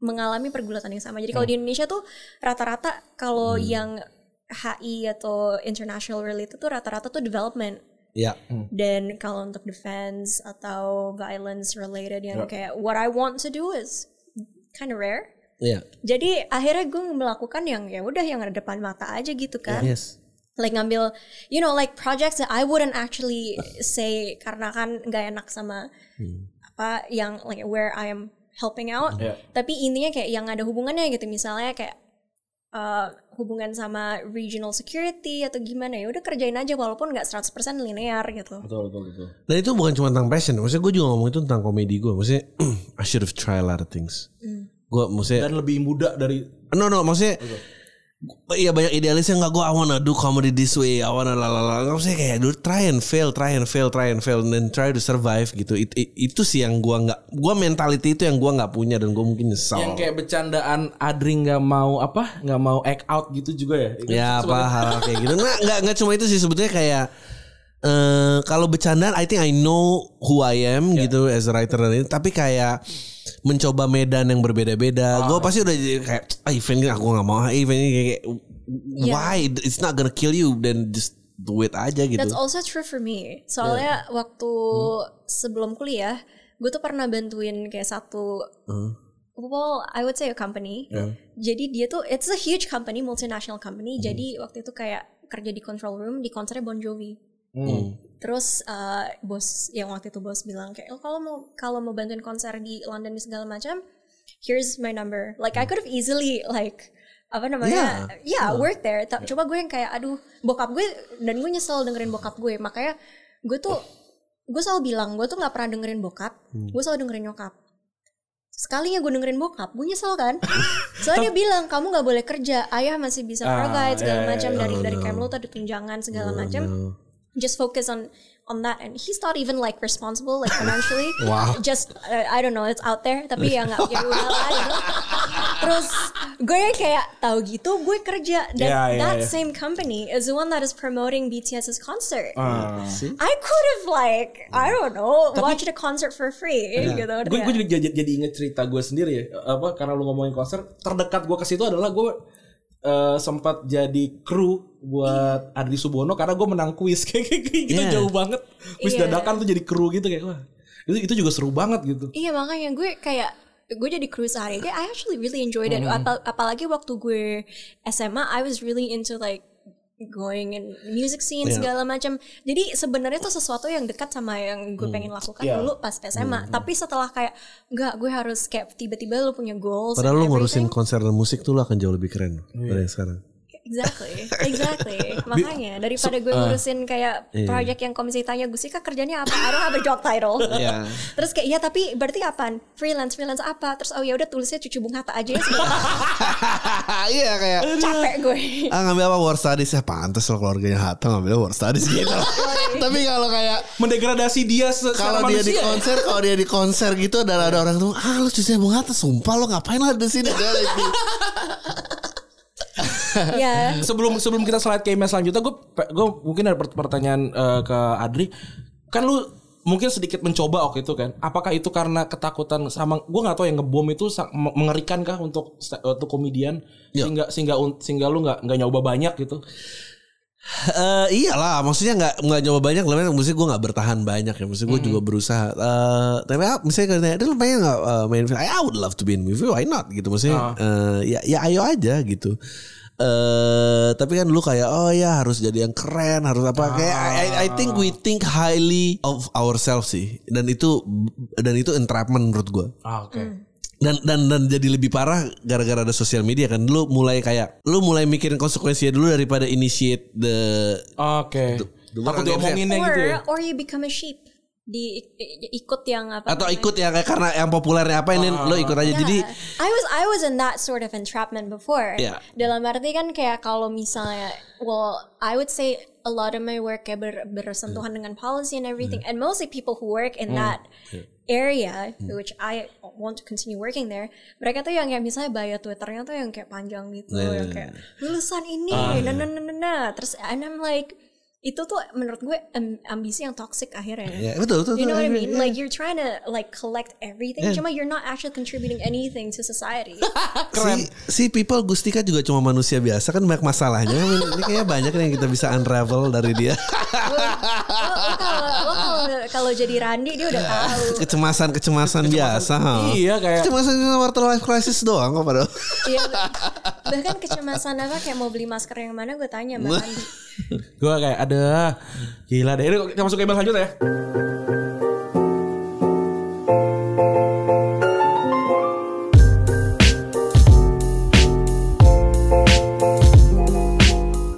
mengalami pergulatan yang sama. Jadi kalau di Indonesia tuh rata-rata kalau yang HI atau international related tuh rata-rata tuh development. Ya. Dan kalau untuk defense atau violence related yang Yeah. kayak what I want to do is kind of rare. Iya. Jadi akhirnya gue melakukan yang ya udah yang ada depan mata aja gitu kan. Yes. Like ngambil you know like projects that I wouldn't actually say karena kan nggak enak sama apa yang like where I am helping out. Yeah. Tapi intinya kayak yang ada hubungannya gitu misalnya kayak uh, hubungan sama regional security atau gimana ya udah kerjain aja walaupun nggak 100% linear gitu. Betul betul betul. Dan itu bukan cuma tentang passion. Maksudnya gue juga ngomong itu tentang komedi gue. Maksudnya I should have tried a lot of things. Gue maksudnya Dan lebih muda dari no no maksudnya Iya banyak idealisnya nggak gue I wanna do comedy this way I wanna lalala nggak maksudnya kayak dude try and fail try and fail try and fail then try to survive gitu. It- it- itu sih yang gue nggak gue mentality itu yang gue nggak punya dan gue mungkin nyesal. Yang kayak bercandaan Adri nggak mau apa nggak mau act out gitu juga ya. ya apa hal kayak gitu. Nggak nggak nggak cuma itu sih sebetulnya kayak eh kalau bercandaan I think I know who I am gitu as a writer dan ini tapi kayak mencoba medan yang berbeda-beda. Gue pasti udah jadi kayak ah event ini aku nggak mau. Ah event ini kayak why? It's not gonna kill you. Then just do it aja gitu. That's also true for me. Soalnya waktu sebelum kuliah, gue tuh pernah bantuin kayak satu, well, I would say a company. Jadi dia tuh, it's a huge company, multinational company. Jadi waktu itu kayak kerja di control room di konsernya Bon Jovi. Terus uh, bos yang waktu itu bos bilang kayak "Oh, kalau mau kalau mau bantuin konser di London dan segala macam, here's my number. Like I could have easily like apa namanya, yeah, work there. Ta- Coba gue yang kayak aduh bokap gue dan gue nyesel dengerin bokap gue. Makanya gue tuh gue selalu bilang gue tuh nggak pernah dengerin bokap, gue selalu dengerin nyokap. Sekalinya gue dengerin bokap, gue nyesel kan. Soalnya dia bilang kamu nggak boleh kerja, ayah masih bisa Ah, provide segala macam dari dari Camelot ada tunjangan segala macam just focus on on that. And he's not even like responsible like financially. Wow. just uh, I don't know it's out there. Tapi ya nggak ya udah lah gitu terus gue kayak tahu gitu gue kerja. Dan Yeah, yeah, that yeah. same company is the one that is promoting BTS's concert. Ah. I could have like I don't know watched a concert for free gitu gue gue jadi, jadi jadi inget cerita gue sendiri ya apa karena lu ngomongin konser terdekat gue ke situ adalah gue eh, sempat jadi kru buat Adri Subono karena gue menang kuis. Kayak kayak gitu Yeah. jauh banget. Kuis Iya. dadakan tuh jadi kru gitu kayak wah itu itu juga seru banget gitu. Iya makanya gue kayak gue jadi kru sehari kayak I actually really enjoyed it. Apa- apalagi waktu gue SMA I was really into like going in music scene segala macam. Jadi sebenarnya itu sesuatu yang dekat sama yang gue pengen lakukan Iya. dulu pas SMA tapi setelah kayak nggak gue harus kayak tiba-tiba lu punya goals padahal lu ngurusin konser dan musik tuh lu akan jauh lebih keren dari yang sekarang exactly exactly. Makanya daripada gue ngurusin kayak project yang komisi tanya Gusika kerjanya apa? I don't have a job title. Iya. terus kayak iya tapi berarti apa freelance freelance apa? Terus oh ya udah tulisnya cucu bung hatta aja ya iya kayak capek gue. Ah ngambil apa? War studies. Ya pantas lo keluarganya Hatta ngambil war studies gitu. Tapi kalau kayak mendegradasi dia kalau dia di ya. konser kalau dia di konser gitu dan ada orang tuh ah lu cucunya Bung Hatta sumpah lo ngapain lah di sini Dia lagi, ya sebelum sebelum kita slide ke email selanjutnya gue gue mungkin ada pert- pertanyaan eh, ke Adri kan lu mungkin sedikit mencoba waktu itu kan apakah itu karena ketakutan sama gue nggak tahu yang ngebom itu mengerikan kah untuk untuk komedian Iya. sehingga sehingga sehingga lu nggak nggak nyoba banyak gitu Eh, iyalah, maksudnya nggak nggak nyoba banyak, lah. Maksudnya gue nggak bertahan banyak ya. Maksudnya gue juga berusaha. Eh, tapi ah, misalnya "Dia lu pengen nggak eh, main film? I would love to be in movie. Why not? Gitu maksudnya. eh, ya, ya ayo aja gitu. Eh, tapi kan lu kayak oh ya harus jadi yang keren, harus apa kayak I, I think we think highly of ourselves sih. Dan itu dan itu entrapment menurut gue. ah oke dan dan dan jadi lebih parah gara-gara ada sosial media kan lu mulai kayak lu mulai mikirin konsekuensinya dulu daripada initiate the Oke. the Takut one diomonginnya or gitu ya. or you become a sheep di ikut yang apa atau namanya. ikut ya kayak karena yang populernya apa ini lu ikut aja jadi Yeah. I was I was in that sort of entrapment before. Yeah. Dalam arti kan kayak kalau misalnya, well, I would say a lot of my work kayak ber, bersentuhan dengan policy and everything, and mostly people who work in that area, which I want to continue working there. Mereka tuh yang kayak misalnya bio Twitternya tuh yang kayak panjang gitu, yang kayak lulusan ini, nah nah nah nah nah. Terus and I'm like itu tuh menurut gue am- ambisi yang toxic akhirnya. ya betul betul, You know betul. what I mean? Like you're trying to like collect everything, cuma you're not actually contributing anything to society. Si, si people Gustika juga cuma manusia biasa kan banyak masalahnya. Ini kayaknya banyak yang kita bisa unravel dari dia. kalau lo kalau kalau jadi Randi dia udah tahu. Kecemasan-kecemasan biasa. ha. Iya, kayak- Kecemasan quarter life crisis doang kok padahal. Iya, bahkan kecemasan apa kayak mau beli masker yang mana gue tanya mbak Randi. Gue kayak ada gila deh. Ini kita masuk ke email selanjutnya ya.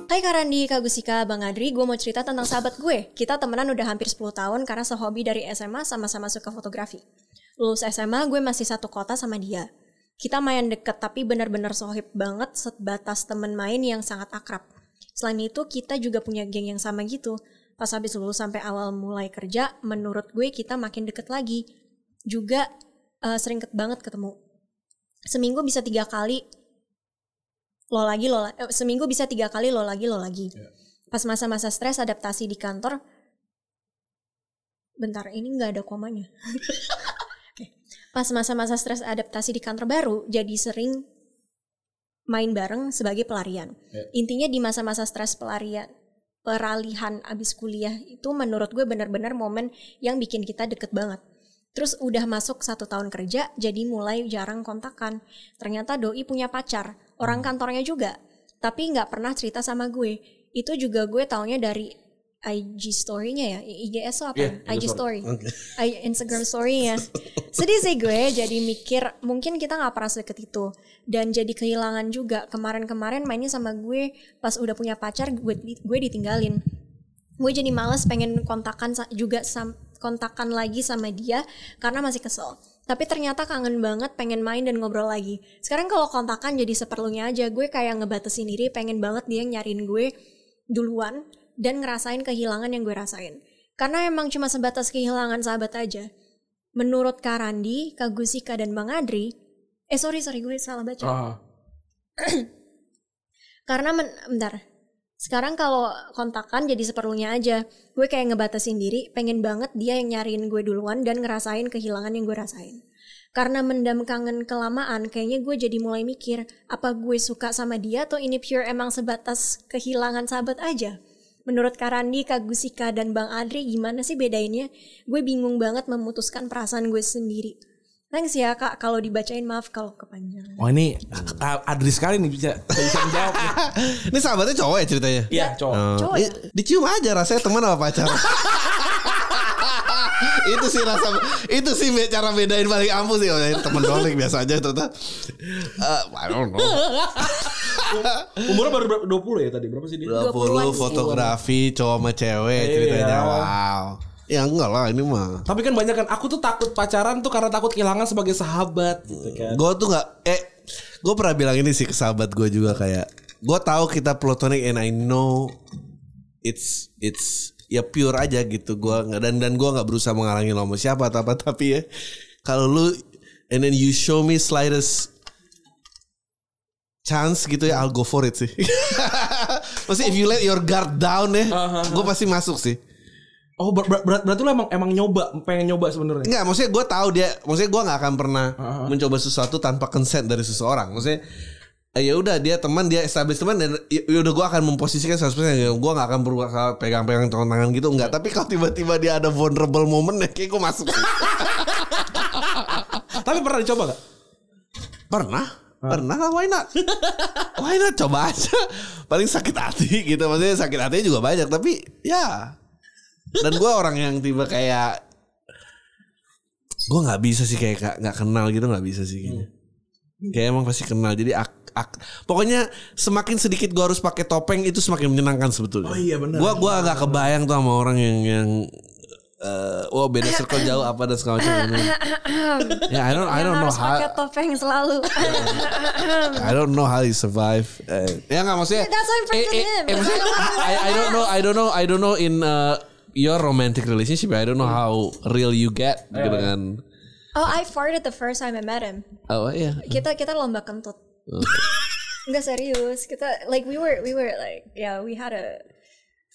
Hai Kak Randi, Kak Gusika, Bang Adri, gue mau cerita tentang sahabat gue. Kita temenan udah hampir 10 tahun karena sehobi dari SMA sama-sama suka fotografi. Lulus SMA gue masih satu kota sama dia. Kita main deket tapi benar-benar sohib banget sebatas temen main yang sangat akrab. Selain itu kita juga punya geng yang sama gitu. Pas habis lulus sampai awal mulai kerja, menurut gue kita makin deket lagi. Juga eh, sering ket banget ketemu. Seminggu bisa tiga kali lo lagi lo la- eh, seminggu bisa tiga kali lo lagi lo lagi pas masa-masa stres adaptasi di kantor bentar ini nggak ada komanya pas masa-masa stres adaptasi di kantor baru jadi sering main bareng sebagai pelarian intinya di masa-masa stres pelarian peralihan abis kuliah itu menurut gue benar-benar momen yang bikin kita deket banget Terus udah masuk satu tahun kerja, jadi mulai jarang kontakan. Ternyata Doi punya pacar, orang kantornya juga. Tapi nggak pernah cerita sama gue. Itu juga gue taunya dari IG story-nya ya, IGS apa? Ya? IG story. I- Instagram story-nya. Sedih sih gue jadi mikir mungkin kita nggak pernah sedekat itu. Dan jadi kehilangan juga. Kemarin-kemarin mainnya sama gue pas udah punya pacar gue, gue ditinggalin gue jadi males pengen kontakan juga sam- kontakan lagi sama dia karena masih kesel. Tapi ternyata kangen banget pengen main dan ngobrol lagi. Sekarang kalau kontakan jadi seperlunya aja. Gue kayak ngebatasin diri pengen banget dia nyariin gue duluan dan ngerasain kehilangan yang gue rasain. Karena emang cuma sebatas kehilangan sahabat aja. Menurut Kak Randi, Kak Gusika, dan Bang Adri, eh sorry sorry gue salah baca. Ah. Karena men bentar. Sekarang kalau kontakan jadi seperlunya aja. Gue kayak ngebatasin diri, pengen banget dia yang nyariin gue duluan dan ngerasain kehilangan yang gue rasain. Karena mendam kangen kelamaan, kayaknya gue jadi mulai mikir, apa gue suka sama dia atau ini pure emang sebatas kehilangan sahabat aja? Menurut Kak Randi, Kak Gusika, dan Bang Adri gimana sih bedainnya? Gue bingung banget memutuskan perasaan gue sendiri. Thanks ya kak, kalau dibacain maaf kalau kepanjangan. Wah ini ah, Adri sekali nih bisa bisa menjawab. Ini sahabatnya cowok ya ceritanya? Iya, cowok. Oh, Cowok ya? dicium aja rasanya teman apa pacar. itu sih rasa itu sih cara bedain paling ampuh sih oh, temen doang nih, biasa aja ternyata Eh, I don't know Umurnya baru berapa? 20 ya tadi. Berapa sih dia? 20 20-an sih. fotografi cowok sama cewek ceritanya Iya. wow ya enggak lah ini mah Tapi kan banyak kan aku tuh takut pacaran tuh karena takut kehilangan sebagai sahabat gitu kan. gue tuh nggak eh gue pernah bilang ini sih ke sahabat gue juga kayak gue tahu kita platonic and I know it's it's ya pure aja gitu gue nggak dan dan gue nggak berusaha menghalangi lo sama siapa atau apa tapi ya kalau lu and then you show me slightest chance gitu ya I'll go for it sih Maksudnya if you let your guard down ya gue pasti masuk sih Oh ber ber ber- berarti lu emang emang nyoba pengen nyoba sebenarnya. Enggak, maksudnya gue tahu dia, maksudnya gue nggak akan pernah mencoba sesuatu tanpa consent dari seseorang. Maksudnya eh, ya udah dia teman, dia establish teman dan ya ya udah gue akan memposisikan 100% ya gue nggak akan berusaha pegang-pegang tangan tangan gitu enggak. Tapi kalau tiba-tiba dia ada vulnerable moment ya kayak gue masuk. Tapi pernah dicoba gak? pernah, pernah lah, why not? why not coba aja. Paling sakit hati gitu, maksudnya sakit hatinya juga banyak. Tapi ya, dan gue orang yang tiba kayak Gue nggak bisa sih kayak nggak- nggak kenal gitu nggak bisa sih kayaknya. Kayak emang pasti kenal. Jadi ak, ak- pokoknya semakin sedikit gue harus pakai topeng itu semakin menyenangkan sebetulnya. Oh iya, benar. Gue gua agak kebayang tuh sama orang yang yang eh, wah beda circle jauh apa dan segala macam. ya I don't I don't know harus pakai how topeng selalu. I don't know how you survive. Eh, ya nggak maksudnya. That's why I'm friends eh, with eh, him. eh, maksudnya, I, I don't know I don't know I don't know in uh, your romantic relationship. I don't know how real you get gitu kan. oh, I farted the first time I met him. Oh iya. Kita kita lomba kentut. Enggak serius. Kita like we were we were like yeah, we had a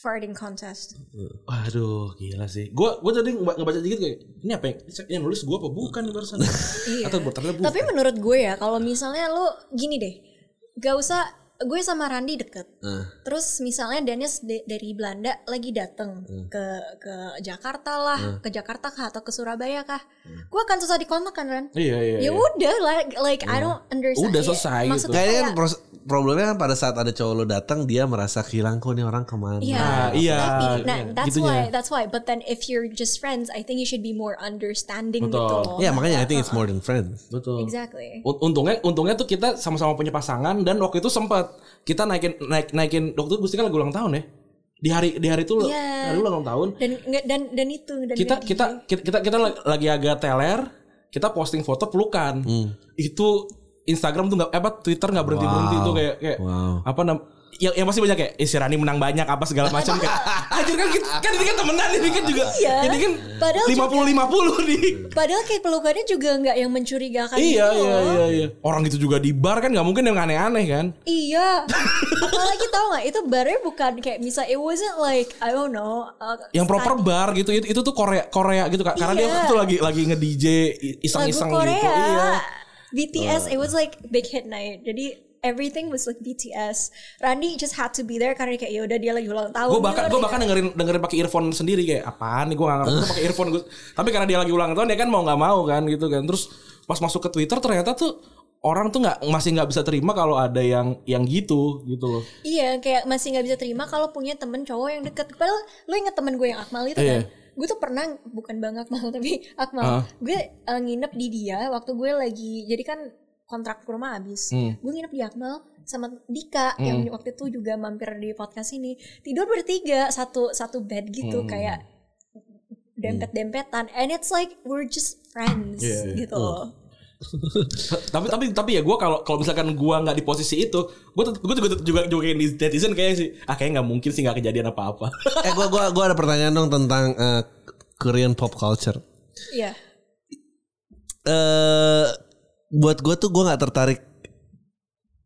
farting contest. Waduh, gila sih. Gua gua tadi nge- ngebaca dikit kayak ini apa yang yang nulis gua apa bukan barusan? Iya. Atau bukan. Tapi menurut gue ya, kalau misalnya lu gini deh, gak usah gue sama Randi deket. Terus misalnya Dennis de- dari Belanda lagi dateng ke ke Jakarta lah, ke Jakarta kah atau ke Surabaya kah? Gue akan susah dikontak kan Ran? Iya iya. Ya iya. udah, like like I don't understand. Udah Ya, selesai gitu. Maksudnya Kayaknya kan kayak, pros- problemnya kan pada saat ada cowok lo datang dia merasa kehilangan kok nih orang ke mana. Iya, Ah, iya, exactly. Nah, iya, that's gitunya. why, that's why. But then if you're just friends, I think you should be more understanding Betul. gitu loh. Ya makanya I think it's more than friends. Betul. Exactly. Un- Untungnya untungnya tuh kita sama-sama punya pasangan dan waktu itu sempat kita naikin naik naikin waktu itu Gusti kan lagi ulang tahun ya. Di hari di hari itu Iya. hari ulang tahun Dan dan dan itu dan kita nggak kita kita kita, kita lagi agak teler kita posting foto pelukan itu Instagram tuh nggak eh, apa Twitter nggak berhenti berhenti tuh kayak kayak Wow. apa nam yang, yang masih banyak kayak eh, si Rani menang banyak apa segala macam kayak anjir kan kita- kan ini kan temenan ini kan juga Iya. ini kan Padahal lima puluh lima puluh nih Padahal kayak pelukannya juga nggak yang mencurigakan iya gitu iya iya iya orang itu juga di bar kan nggak mungkin yang aneh-aneh kan Iya. Apalagi tau gak itu barnya bukan kayak misal it wasn't like I don't know. uh, yang proper study- bar gitu itu, itu tuh Korea Korea gitu kak karena dia Iya. tuh lagi lagi nge DJ lagu iseng-iseng gitu iya BTS it was like big hit night. Jadi everything was like BTS. Randy just had to be there karena kayak ya udah dia lagi ulang tahun. gue bahkan gue bahkan nggak? dengerin dengerin pakai earphone sendiri kayak apaan nih gue gak ngerti pakai earphone gue tapi karena dia lagi ulang tahun dia kan mau nggak mau kan gitu kan terus pas masuk ke Twitter ternyata tuh orang tuh nggak masih nggak bisa terima kalau ada yang yang gitu gitu loh Iya, kayak masih nggak bisa terima kalau punya temen cowok yang deket. Padahal lo inget temen gue yang Akmal itu Iya. kan? Gue tuh pernah bukan bang Akmal tapi Akmal. Ah. Gue uh, nginep di dia waktu gue lagi jadi kan kontrak rumah habis. Hmm. Gue nginep di Akmal sama Dika yang waktu itu juga mampir di podcast ini. Tidur bertiga satu satu bed gitu Hmm. kayak dempet-dempetan and it's like we're just friends Iya, iya. gitu loh. tapi tapi tapi ya gue kalau kalau misalkan gue nggak di posisi itu gue gue juga juga juga kayak di netizen kayak sih ah kayak nggak mungkin sih nggak kejadian apa apa eh gua gua gua ada pertanyaan dong tentang eh, Korean pop culture. Iya. Eh buat gua tuh gua nggak tertarik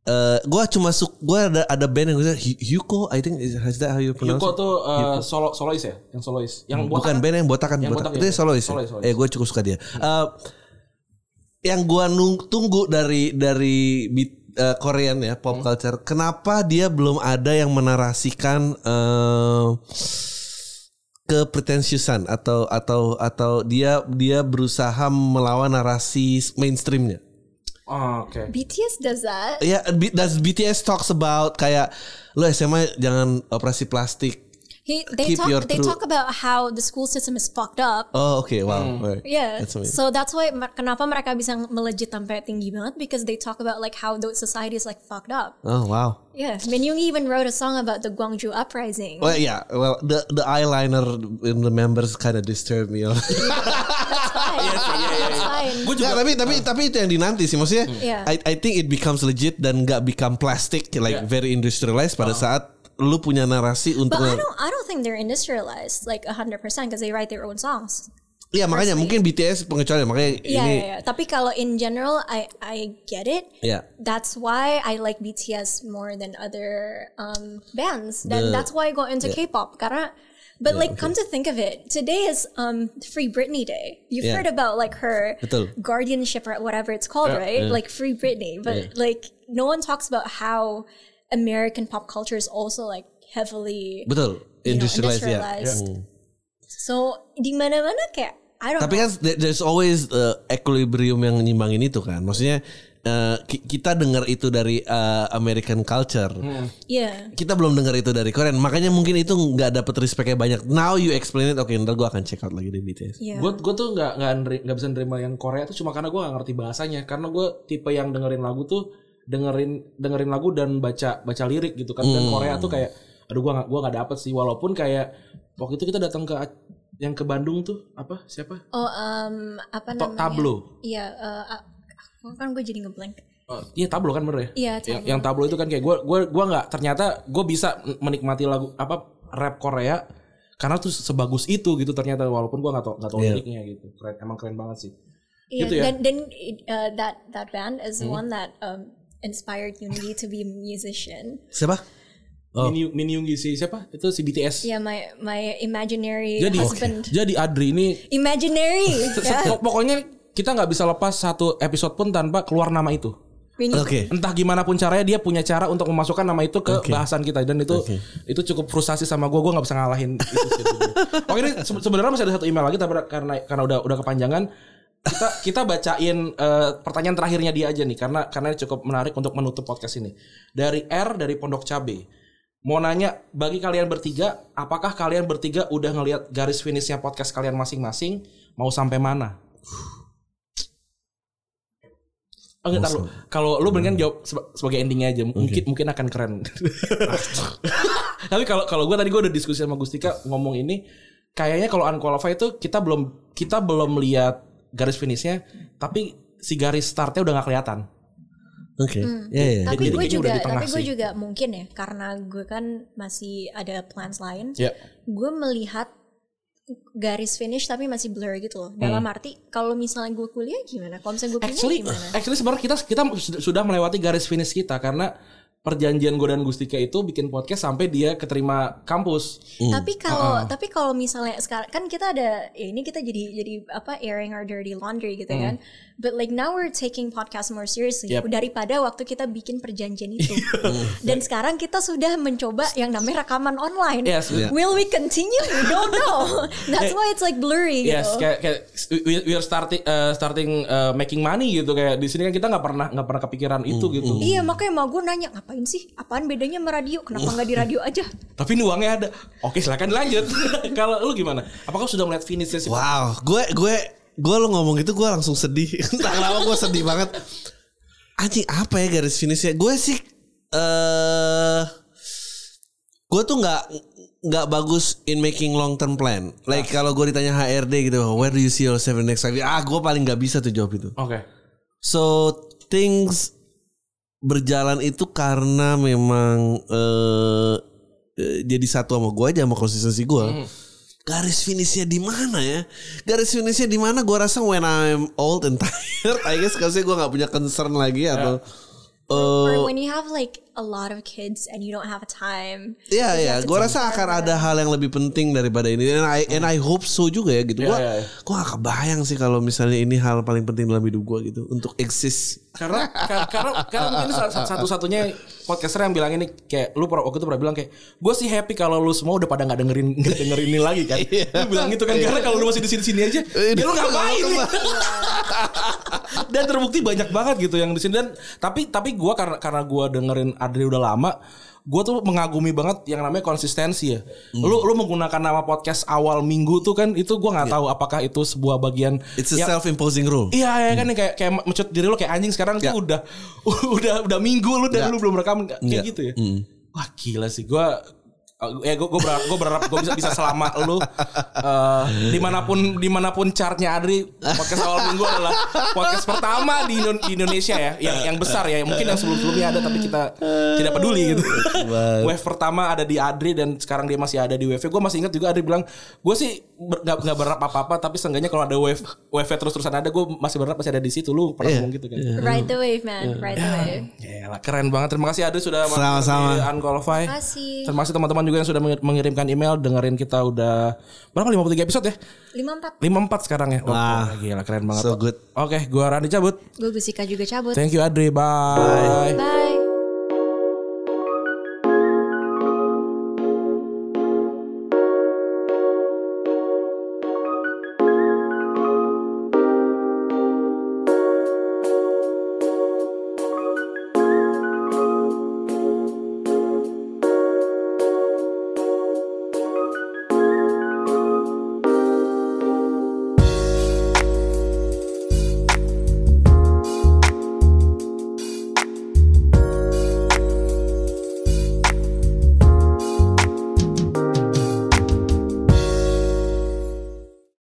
eh gua cuma suk gua ada ada band yang gue Hyuko I think is that how you pronounce Yuko it? tuh uh, solo solois ya yang solois yang bukan botak band yang botak kan Yang botak. botak itu ya. solois. ya? Solois, solois. Eh gue cukup suka dia. Eh, yang gua nung, tunggu dari dari beat, eh, Korean ya Hmm. pop culture. Kenapa dia belum ada yang menarasikan eh kepretensiusan atau atau atau dia dia berusaha melawan narasi mainstreamnya. Oh, oke BTS does that. Ya, B- does BTS talks about kayak lo SMA jangan operasi plastik. He, they Keep your talk they talk about how the school system is fucked up. Oh, oke, wow. Hmm. Alright. Yeah, That's amazing. so that's why kenapa mereka bisa melejit sampai tinggi banget because they talk about like how the society is like fucked up. Oh, wow. Yeah, Minyoung even wrote a song about the Gwangju uprising. Well, yeah. Well, the the eyeliner in the members kind of disturb me. That's fine. Fine. gue Nggak, juga tapi tapi tapi itu yang dinanti sih maksudnya. Iya. I I think it becomes legit dan nggak become plastic like Iya. very industrialized pada saat lu punya narasi untuk But I don't I don't think they're industrialized like 100% because they write their own songs. Iya makanya mungkin BTS pengecualian makanya Yeah, ini yeah, yeah. Tapi kalau in general I I get it. ya That's why I like BTS more than other um, bands. Dan The- that's why I got into K-pop. Karena, but like, come to think of it, today is um, Free Britney Day. You've Yeah. heard about like her Betul. guardianship or whatever it's called, right? Like Free Britney. But like, no one talks about how American pop culture is also like heavily betul you know, industrialized ya. industrialized. So di mana-mana kayak I don't Tapi know. kan there- there's always uh, equilibrium yang nyimbangin itu kan. Maksudnya uh, ki- kita dengar itu dari uh, American culture. Iya. Kita belum dengar itu dari Korean. Makanya mungkin itu nggak dapet respectnya banyak. Now you explain it. Oke, ntar gue akan check out lagi di BTS. Iya. Gue gue tuh nggak nggak nggak bisa nerima yang Korea tuh cuma karena gue nggak ngerti bahasanya. Karena gue tipe yang dengerin lagu tuh dengerin dengerin lagu dan baca baca lirik gitu kan. Dan Korea tuh kayak aduh gue nggak gue nggak dapet sih. Walaupun kayak waktu itu kita datang ke yang ke Bandung tuh apa siapa? Oh, um, apa namanya? Tablo. Iya, ah, kan gue jadi ngeblank. Oh, iya tablo kan bener ya? Iya, Yang, Tablo. yang tablo itu kan kayak gue gue gue nggak ternyata gue bisa menikmati lagu apa rap Korea karena tuh sebagus itu gitu ternyata walaupun gue nggak tau nggak tau Iya. liriknya gitu keren emang keren banget sih Iya, Gitu ya? dan dan uh, that that band is the one that um, inspired Unity to be a musician. Siapa? Oh. Min, Min Yoongi si siapa itu si BTS Yeah, my my imaginary jadi husband. jadi Adri ini Imaginary. ya. pok- pokoknya kita nggak bisa lepas satu episode pun tanpa keluar nama itu. Oke. entah gimana pun caranya dia punya cara untuk memasukkan nama itu ke bahasan kita dan itu itu cukup frustasi sama gue gue nggak bisa ngalahin itu oke ini se- sebenarnya masih ada satu email lagi tapi karena karena udah udah kepanjangan kita kita bacain eh, pertanyaan terakhirnya dia aja nih karena karena ini cukup menarik untuk menutup podcast ini. Dari R dari Pondok Cabe. Mau nanya bagi kalian bertiga apakah kalian bertiga udah ngelihat garis finishnya podcast kalian masing-masing? Mau sampai mana? Oh, enggak, tahu. Kalau lu mendingan jawab seba- sebagai endingnya aja, mungkin mungkin akan keren. Tapi kalau kalau gue tadi gue udah diskusi sama Gustika ngomong ini, kayaknya kalau unqualified itu kita belum kita belum lihat garis finishnya, tapi si garis startnya udah nggak kelihatan. Oke. Ya ya. Tapi Jadi gue juga, tapi gue juga mungkin ya, karena gue kan masih ada plans lain. Ya. Gue melihat garis finish tapi masih blur gitu loh. Dalam arti kalau misalnya gue kuliah gimana? Kalau misalnya gue kuliah Actually, gimana? actually sebenarnya kita kita sudah melewati garis finish kita karena perjanjian gue dan Gustika itu bikin podcast sampai dia keterima kampus. Tapi kalau tapi kalau misalnya sekarang kan kita ada ya ini kita jadi jadi apa airing our dirty laundry gitu kan. But like now we're taking podcast more seriously Yep. daripada waktu kita bikin perjanjian itu. Dan sekarang kita sudah mencoba yang namanya rekaman online. Yes, yeah. Will we continue? We don't know. That's why it's like blurry Yes, gitu. kayak, kayak we, we are starting uh, starting uh, making money gitu kayak di sini kan kita nggak pernah nggak pernah kepikiran itu gitu. Iya makanya mau gue nanya ngapain sih? Apaan bedanya sama radio? Kenapa nggak di radio aja? Tapi ini uangnya ada. Oke, silakan lanjut. Kalau lu gimana? Apakah sudah melihat finishnya sih? Wow, gue gue gue lo ngomong itu gue langsung sedih. Entah kenapa gue sedih banget. Anjing apa ya garis finishnya? Gue sih eh gue tuh nggak nggak bagus in making long term plan. Like kalau gue ditanya HRD gitu, where do you see yourself in next five years? Ah, gue paling nggak bisa tuh jawab itu. Oke. So things berjalan itu karena memang eh eh, jadi satu sama gue aja sama konsistensi gue. Garis finishnya di mana ya? Garis finishnya di mana? Gue rasa when I'm old and tired, I guess kalau gue nggak punya concern lagi atau eh, Or when you have like a lot of kids and you don't have time. Iya you ya, to gue rasa akan ada hal yang lebih penting daripada ini. And I and I hope so juga ya gitu. Iya, Gue gue gak kebayang sih kalau misalnya ini hal paling penting dalam hidup gue gitu untuk eksis. Karena kar- karena karena mungkin sa- sa- satu-satunya podcaster yang bilang ini kayak lu pernah- waktu itu pernah bilang kayak gue sih happy kalau lu semua udah pada nggak dengerin nggak dengerin ini lagi kan. lu bilang gitu kan karena kalau lu masih di sini-sini aja, ya lu ngapain? dan terbukti banyak banget gitu yang di sini. Dan tapi tapi gue karena karena gue dengerin Adri udah lama gue tuh mengagumi banget yang namanya konsistensi ya. Lu lu menggunakan nama podcast awal minggu tuh kan itu gue nggak tahu apakah itu sebuah bagian It's a yang- self imposing rule. Iya ya kan kayak kayak mencut diri lo kayak anjing sekarang Ya. tuh udah udah udah minggu lu dan Ya. lu belum rekam kayak Enggak. gitu ya. Wah gila sih gua ya gue gue berharap gue berharap gue bisa bisa selama lu eh, di mana pun di mana pun chartnya Adri podcast awal minggu adalah podcast pertama di, Indo- di Indonesia ya yang yang besar ya mungkin yang sebelum sebelumnya ada tapi kita tidak peduli gitu wave pertama ada di Adri dan sekarang dia masih ada di wave gue masih ingat juga Adri bilang gue sih ber- nggak nggak berharap apa apa tapi seenggaknya kalau ada wave wave terus terusan ada gue masih berharap masih ada di situ lu pernah Iya. ngomong gitu kan Ride the wave man, ride the wave. Yalah, keren banget. Terima kasih Adri sudah Sama-sama. di Unqualified. Terima kasih. Terima kasih teman-teman juga yang sudah mengir- mengirimkan email dengerin kita udah berapa 53 episode ya? 54. 54 sekarang ya. Wah. Wah, gila keren banget. So good. Oke, gua Randi cabut. Gue Gusika juga cabut. Thank you Adri. Bye. Bye.